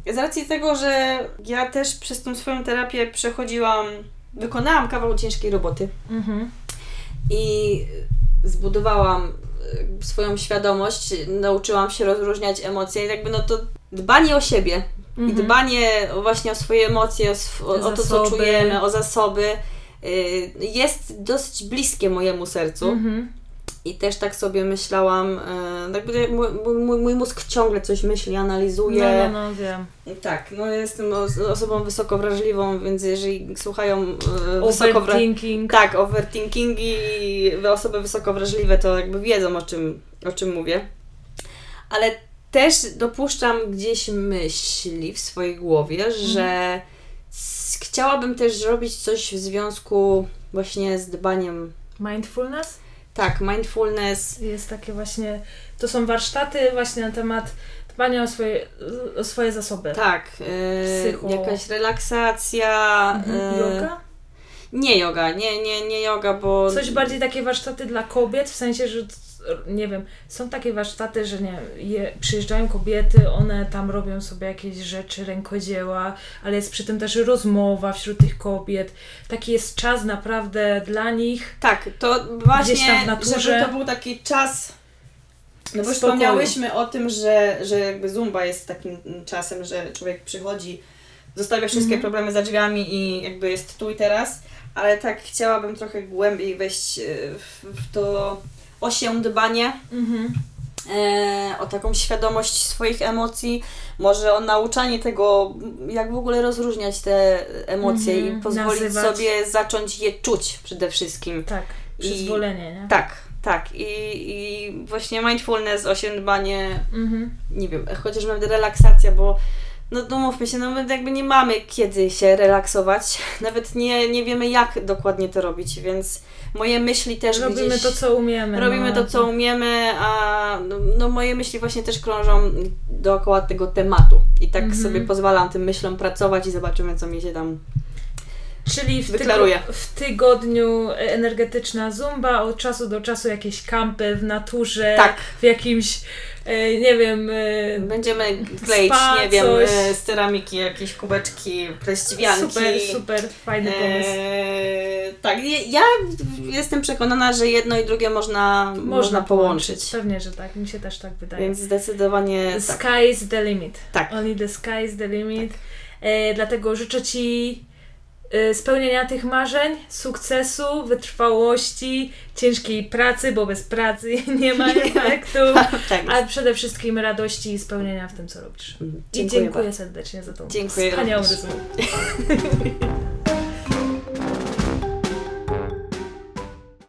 E, Z racji tego, że ja też przez tą swoją terapię przechodziłam, wykonałam kawał ciężkiej roboty Mhm. i zbudowałam swoją świadomość, nauczyłam się rozróżniać emocje i jakby no to dbanie o siebie i Mhm. dbanie o- właśnie o swoje emocje, o, o, to, co czujemy, o zasoby, y, jest dosyć bliskie mojemu sercu. Mhm. I też tak sobie myślałam, y, jakby mój, mój, mój mózg ciągle coś myśli, analizuje. No, no, no, wiem. Tak, no jestem os- osobą wysoko wrażliwą, więc jeżeli słuchają y, wysoko wra- Overthinking. tak, overthinkingi i osoby wysoko wrażliwe to jakby wiedzą o czym, o czym mówię. Ale też dopuszczam gdzieś myśli w swojej głowie, że s- chciałabym też zrobić coś w związku właśnie z dbaniem. Mindfulness Tak, mindfulness. jest takie właśnie, to są warsztaty właśnie na temat dbania o swoje, o swoje zasoby. Tak, e, Psycho. jakaś relaksacja. Mhm. e, Yoga? Nie yoga, nie, nie, nie yoga, bo. Coś bardziej takie warsztaty dla kobiet, w sensie, że nie wiem, są takie warsztaty, że nie, je, przyjeżdżają kobiety, one tam robią sobie jakieś rzeczy, rękodzieła, ale jest przy tym też rozmowa wśród tych kobiet. Taki jest czas naprawdę dla nich. Tak, to właśnie, żeby to był taki czas. No bo wspomniałyśmy o tym, że, że jakby zumba jest takim czasem, że człowiek przychodzi, zostawia wszystkie Mhm. problemy za drzwiami i jakby jest tu i teraz, ale tak chciałabym trochę głębiej wejść e, w, w to osię dbanie, Mhm. e, o taką świadomość swoich emocji, może o nauczanie tego, jak w ogóle rozróżniać te emocje Mhm, i pozwolić nazywać. sobie zacząć je czuć przede wszystkim. Tak, I- przyzwolenie, nie? Tak, tak. I, i właśnie mindfulness, osiądbanie, Mhm. nie wiem, chociaż nawet relaksacja, bo no, no mówmy się, no my jakby nie mamy kiedy się relaksować, nawet nie, nie wiemy jak dokładnie to robić, więc moje myśli też Robimy gdzieś... to, co umiemy. Robimy no. to, co umiemy, a no, no, moje myśli właśnie też krążą dookoła tego tematu. I tak Mhm. sobie pozwalam tym myślom pracować i zobaczymy, co mi się tam... Czyli w, Deklaruję. tygo- w tygodniu energetyczna zumba, od czasu do czasu jakieś kampy w naturze, Tak. w jakimś, e, nie wiem, e, Będziemy kleić, Spa, nie wiem, coś. e, z ceramiki, jakieś kubeczki, pleściwianki. super, super, fajny pomysł. Eee, tak, ja jestem przekonana, że jedno i drugie można, można, połączyć. Pewnie, że tak, mi się też tak wydaje. Więc zdecydowanie The tak. sky is the limit. Tak. Only the sky is the limit. E, dlatego życzę Ci e, spełnienia tych marzeń, sukcesu, wytrwałości, ciężkiej pracy, bo bez pracy nie ma efektu, tak. a przede wszystkim radości i spełnienia w tym, co robisz. Mhm. I Dziękuję dziękuję bardzo. serdecznie za tą Dziękuję wspaniałą rozmowę.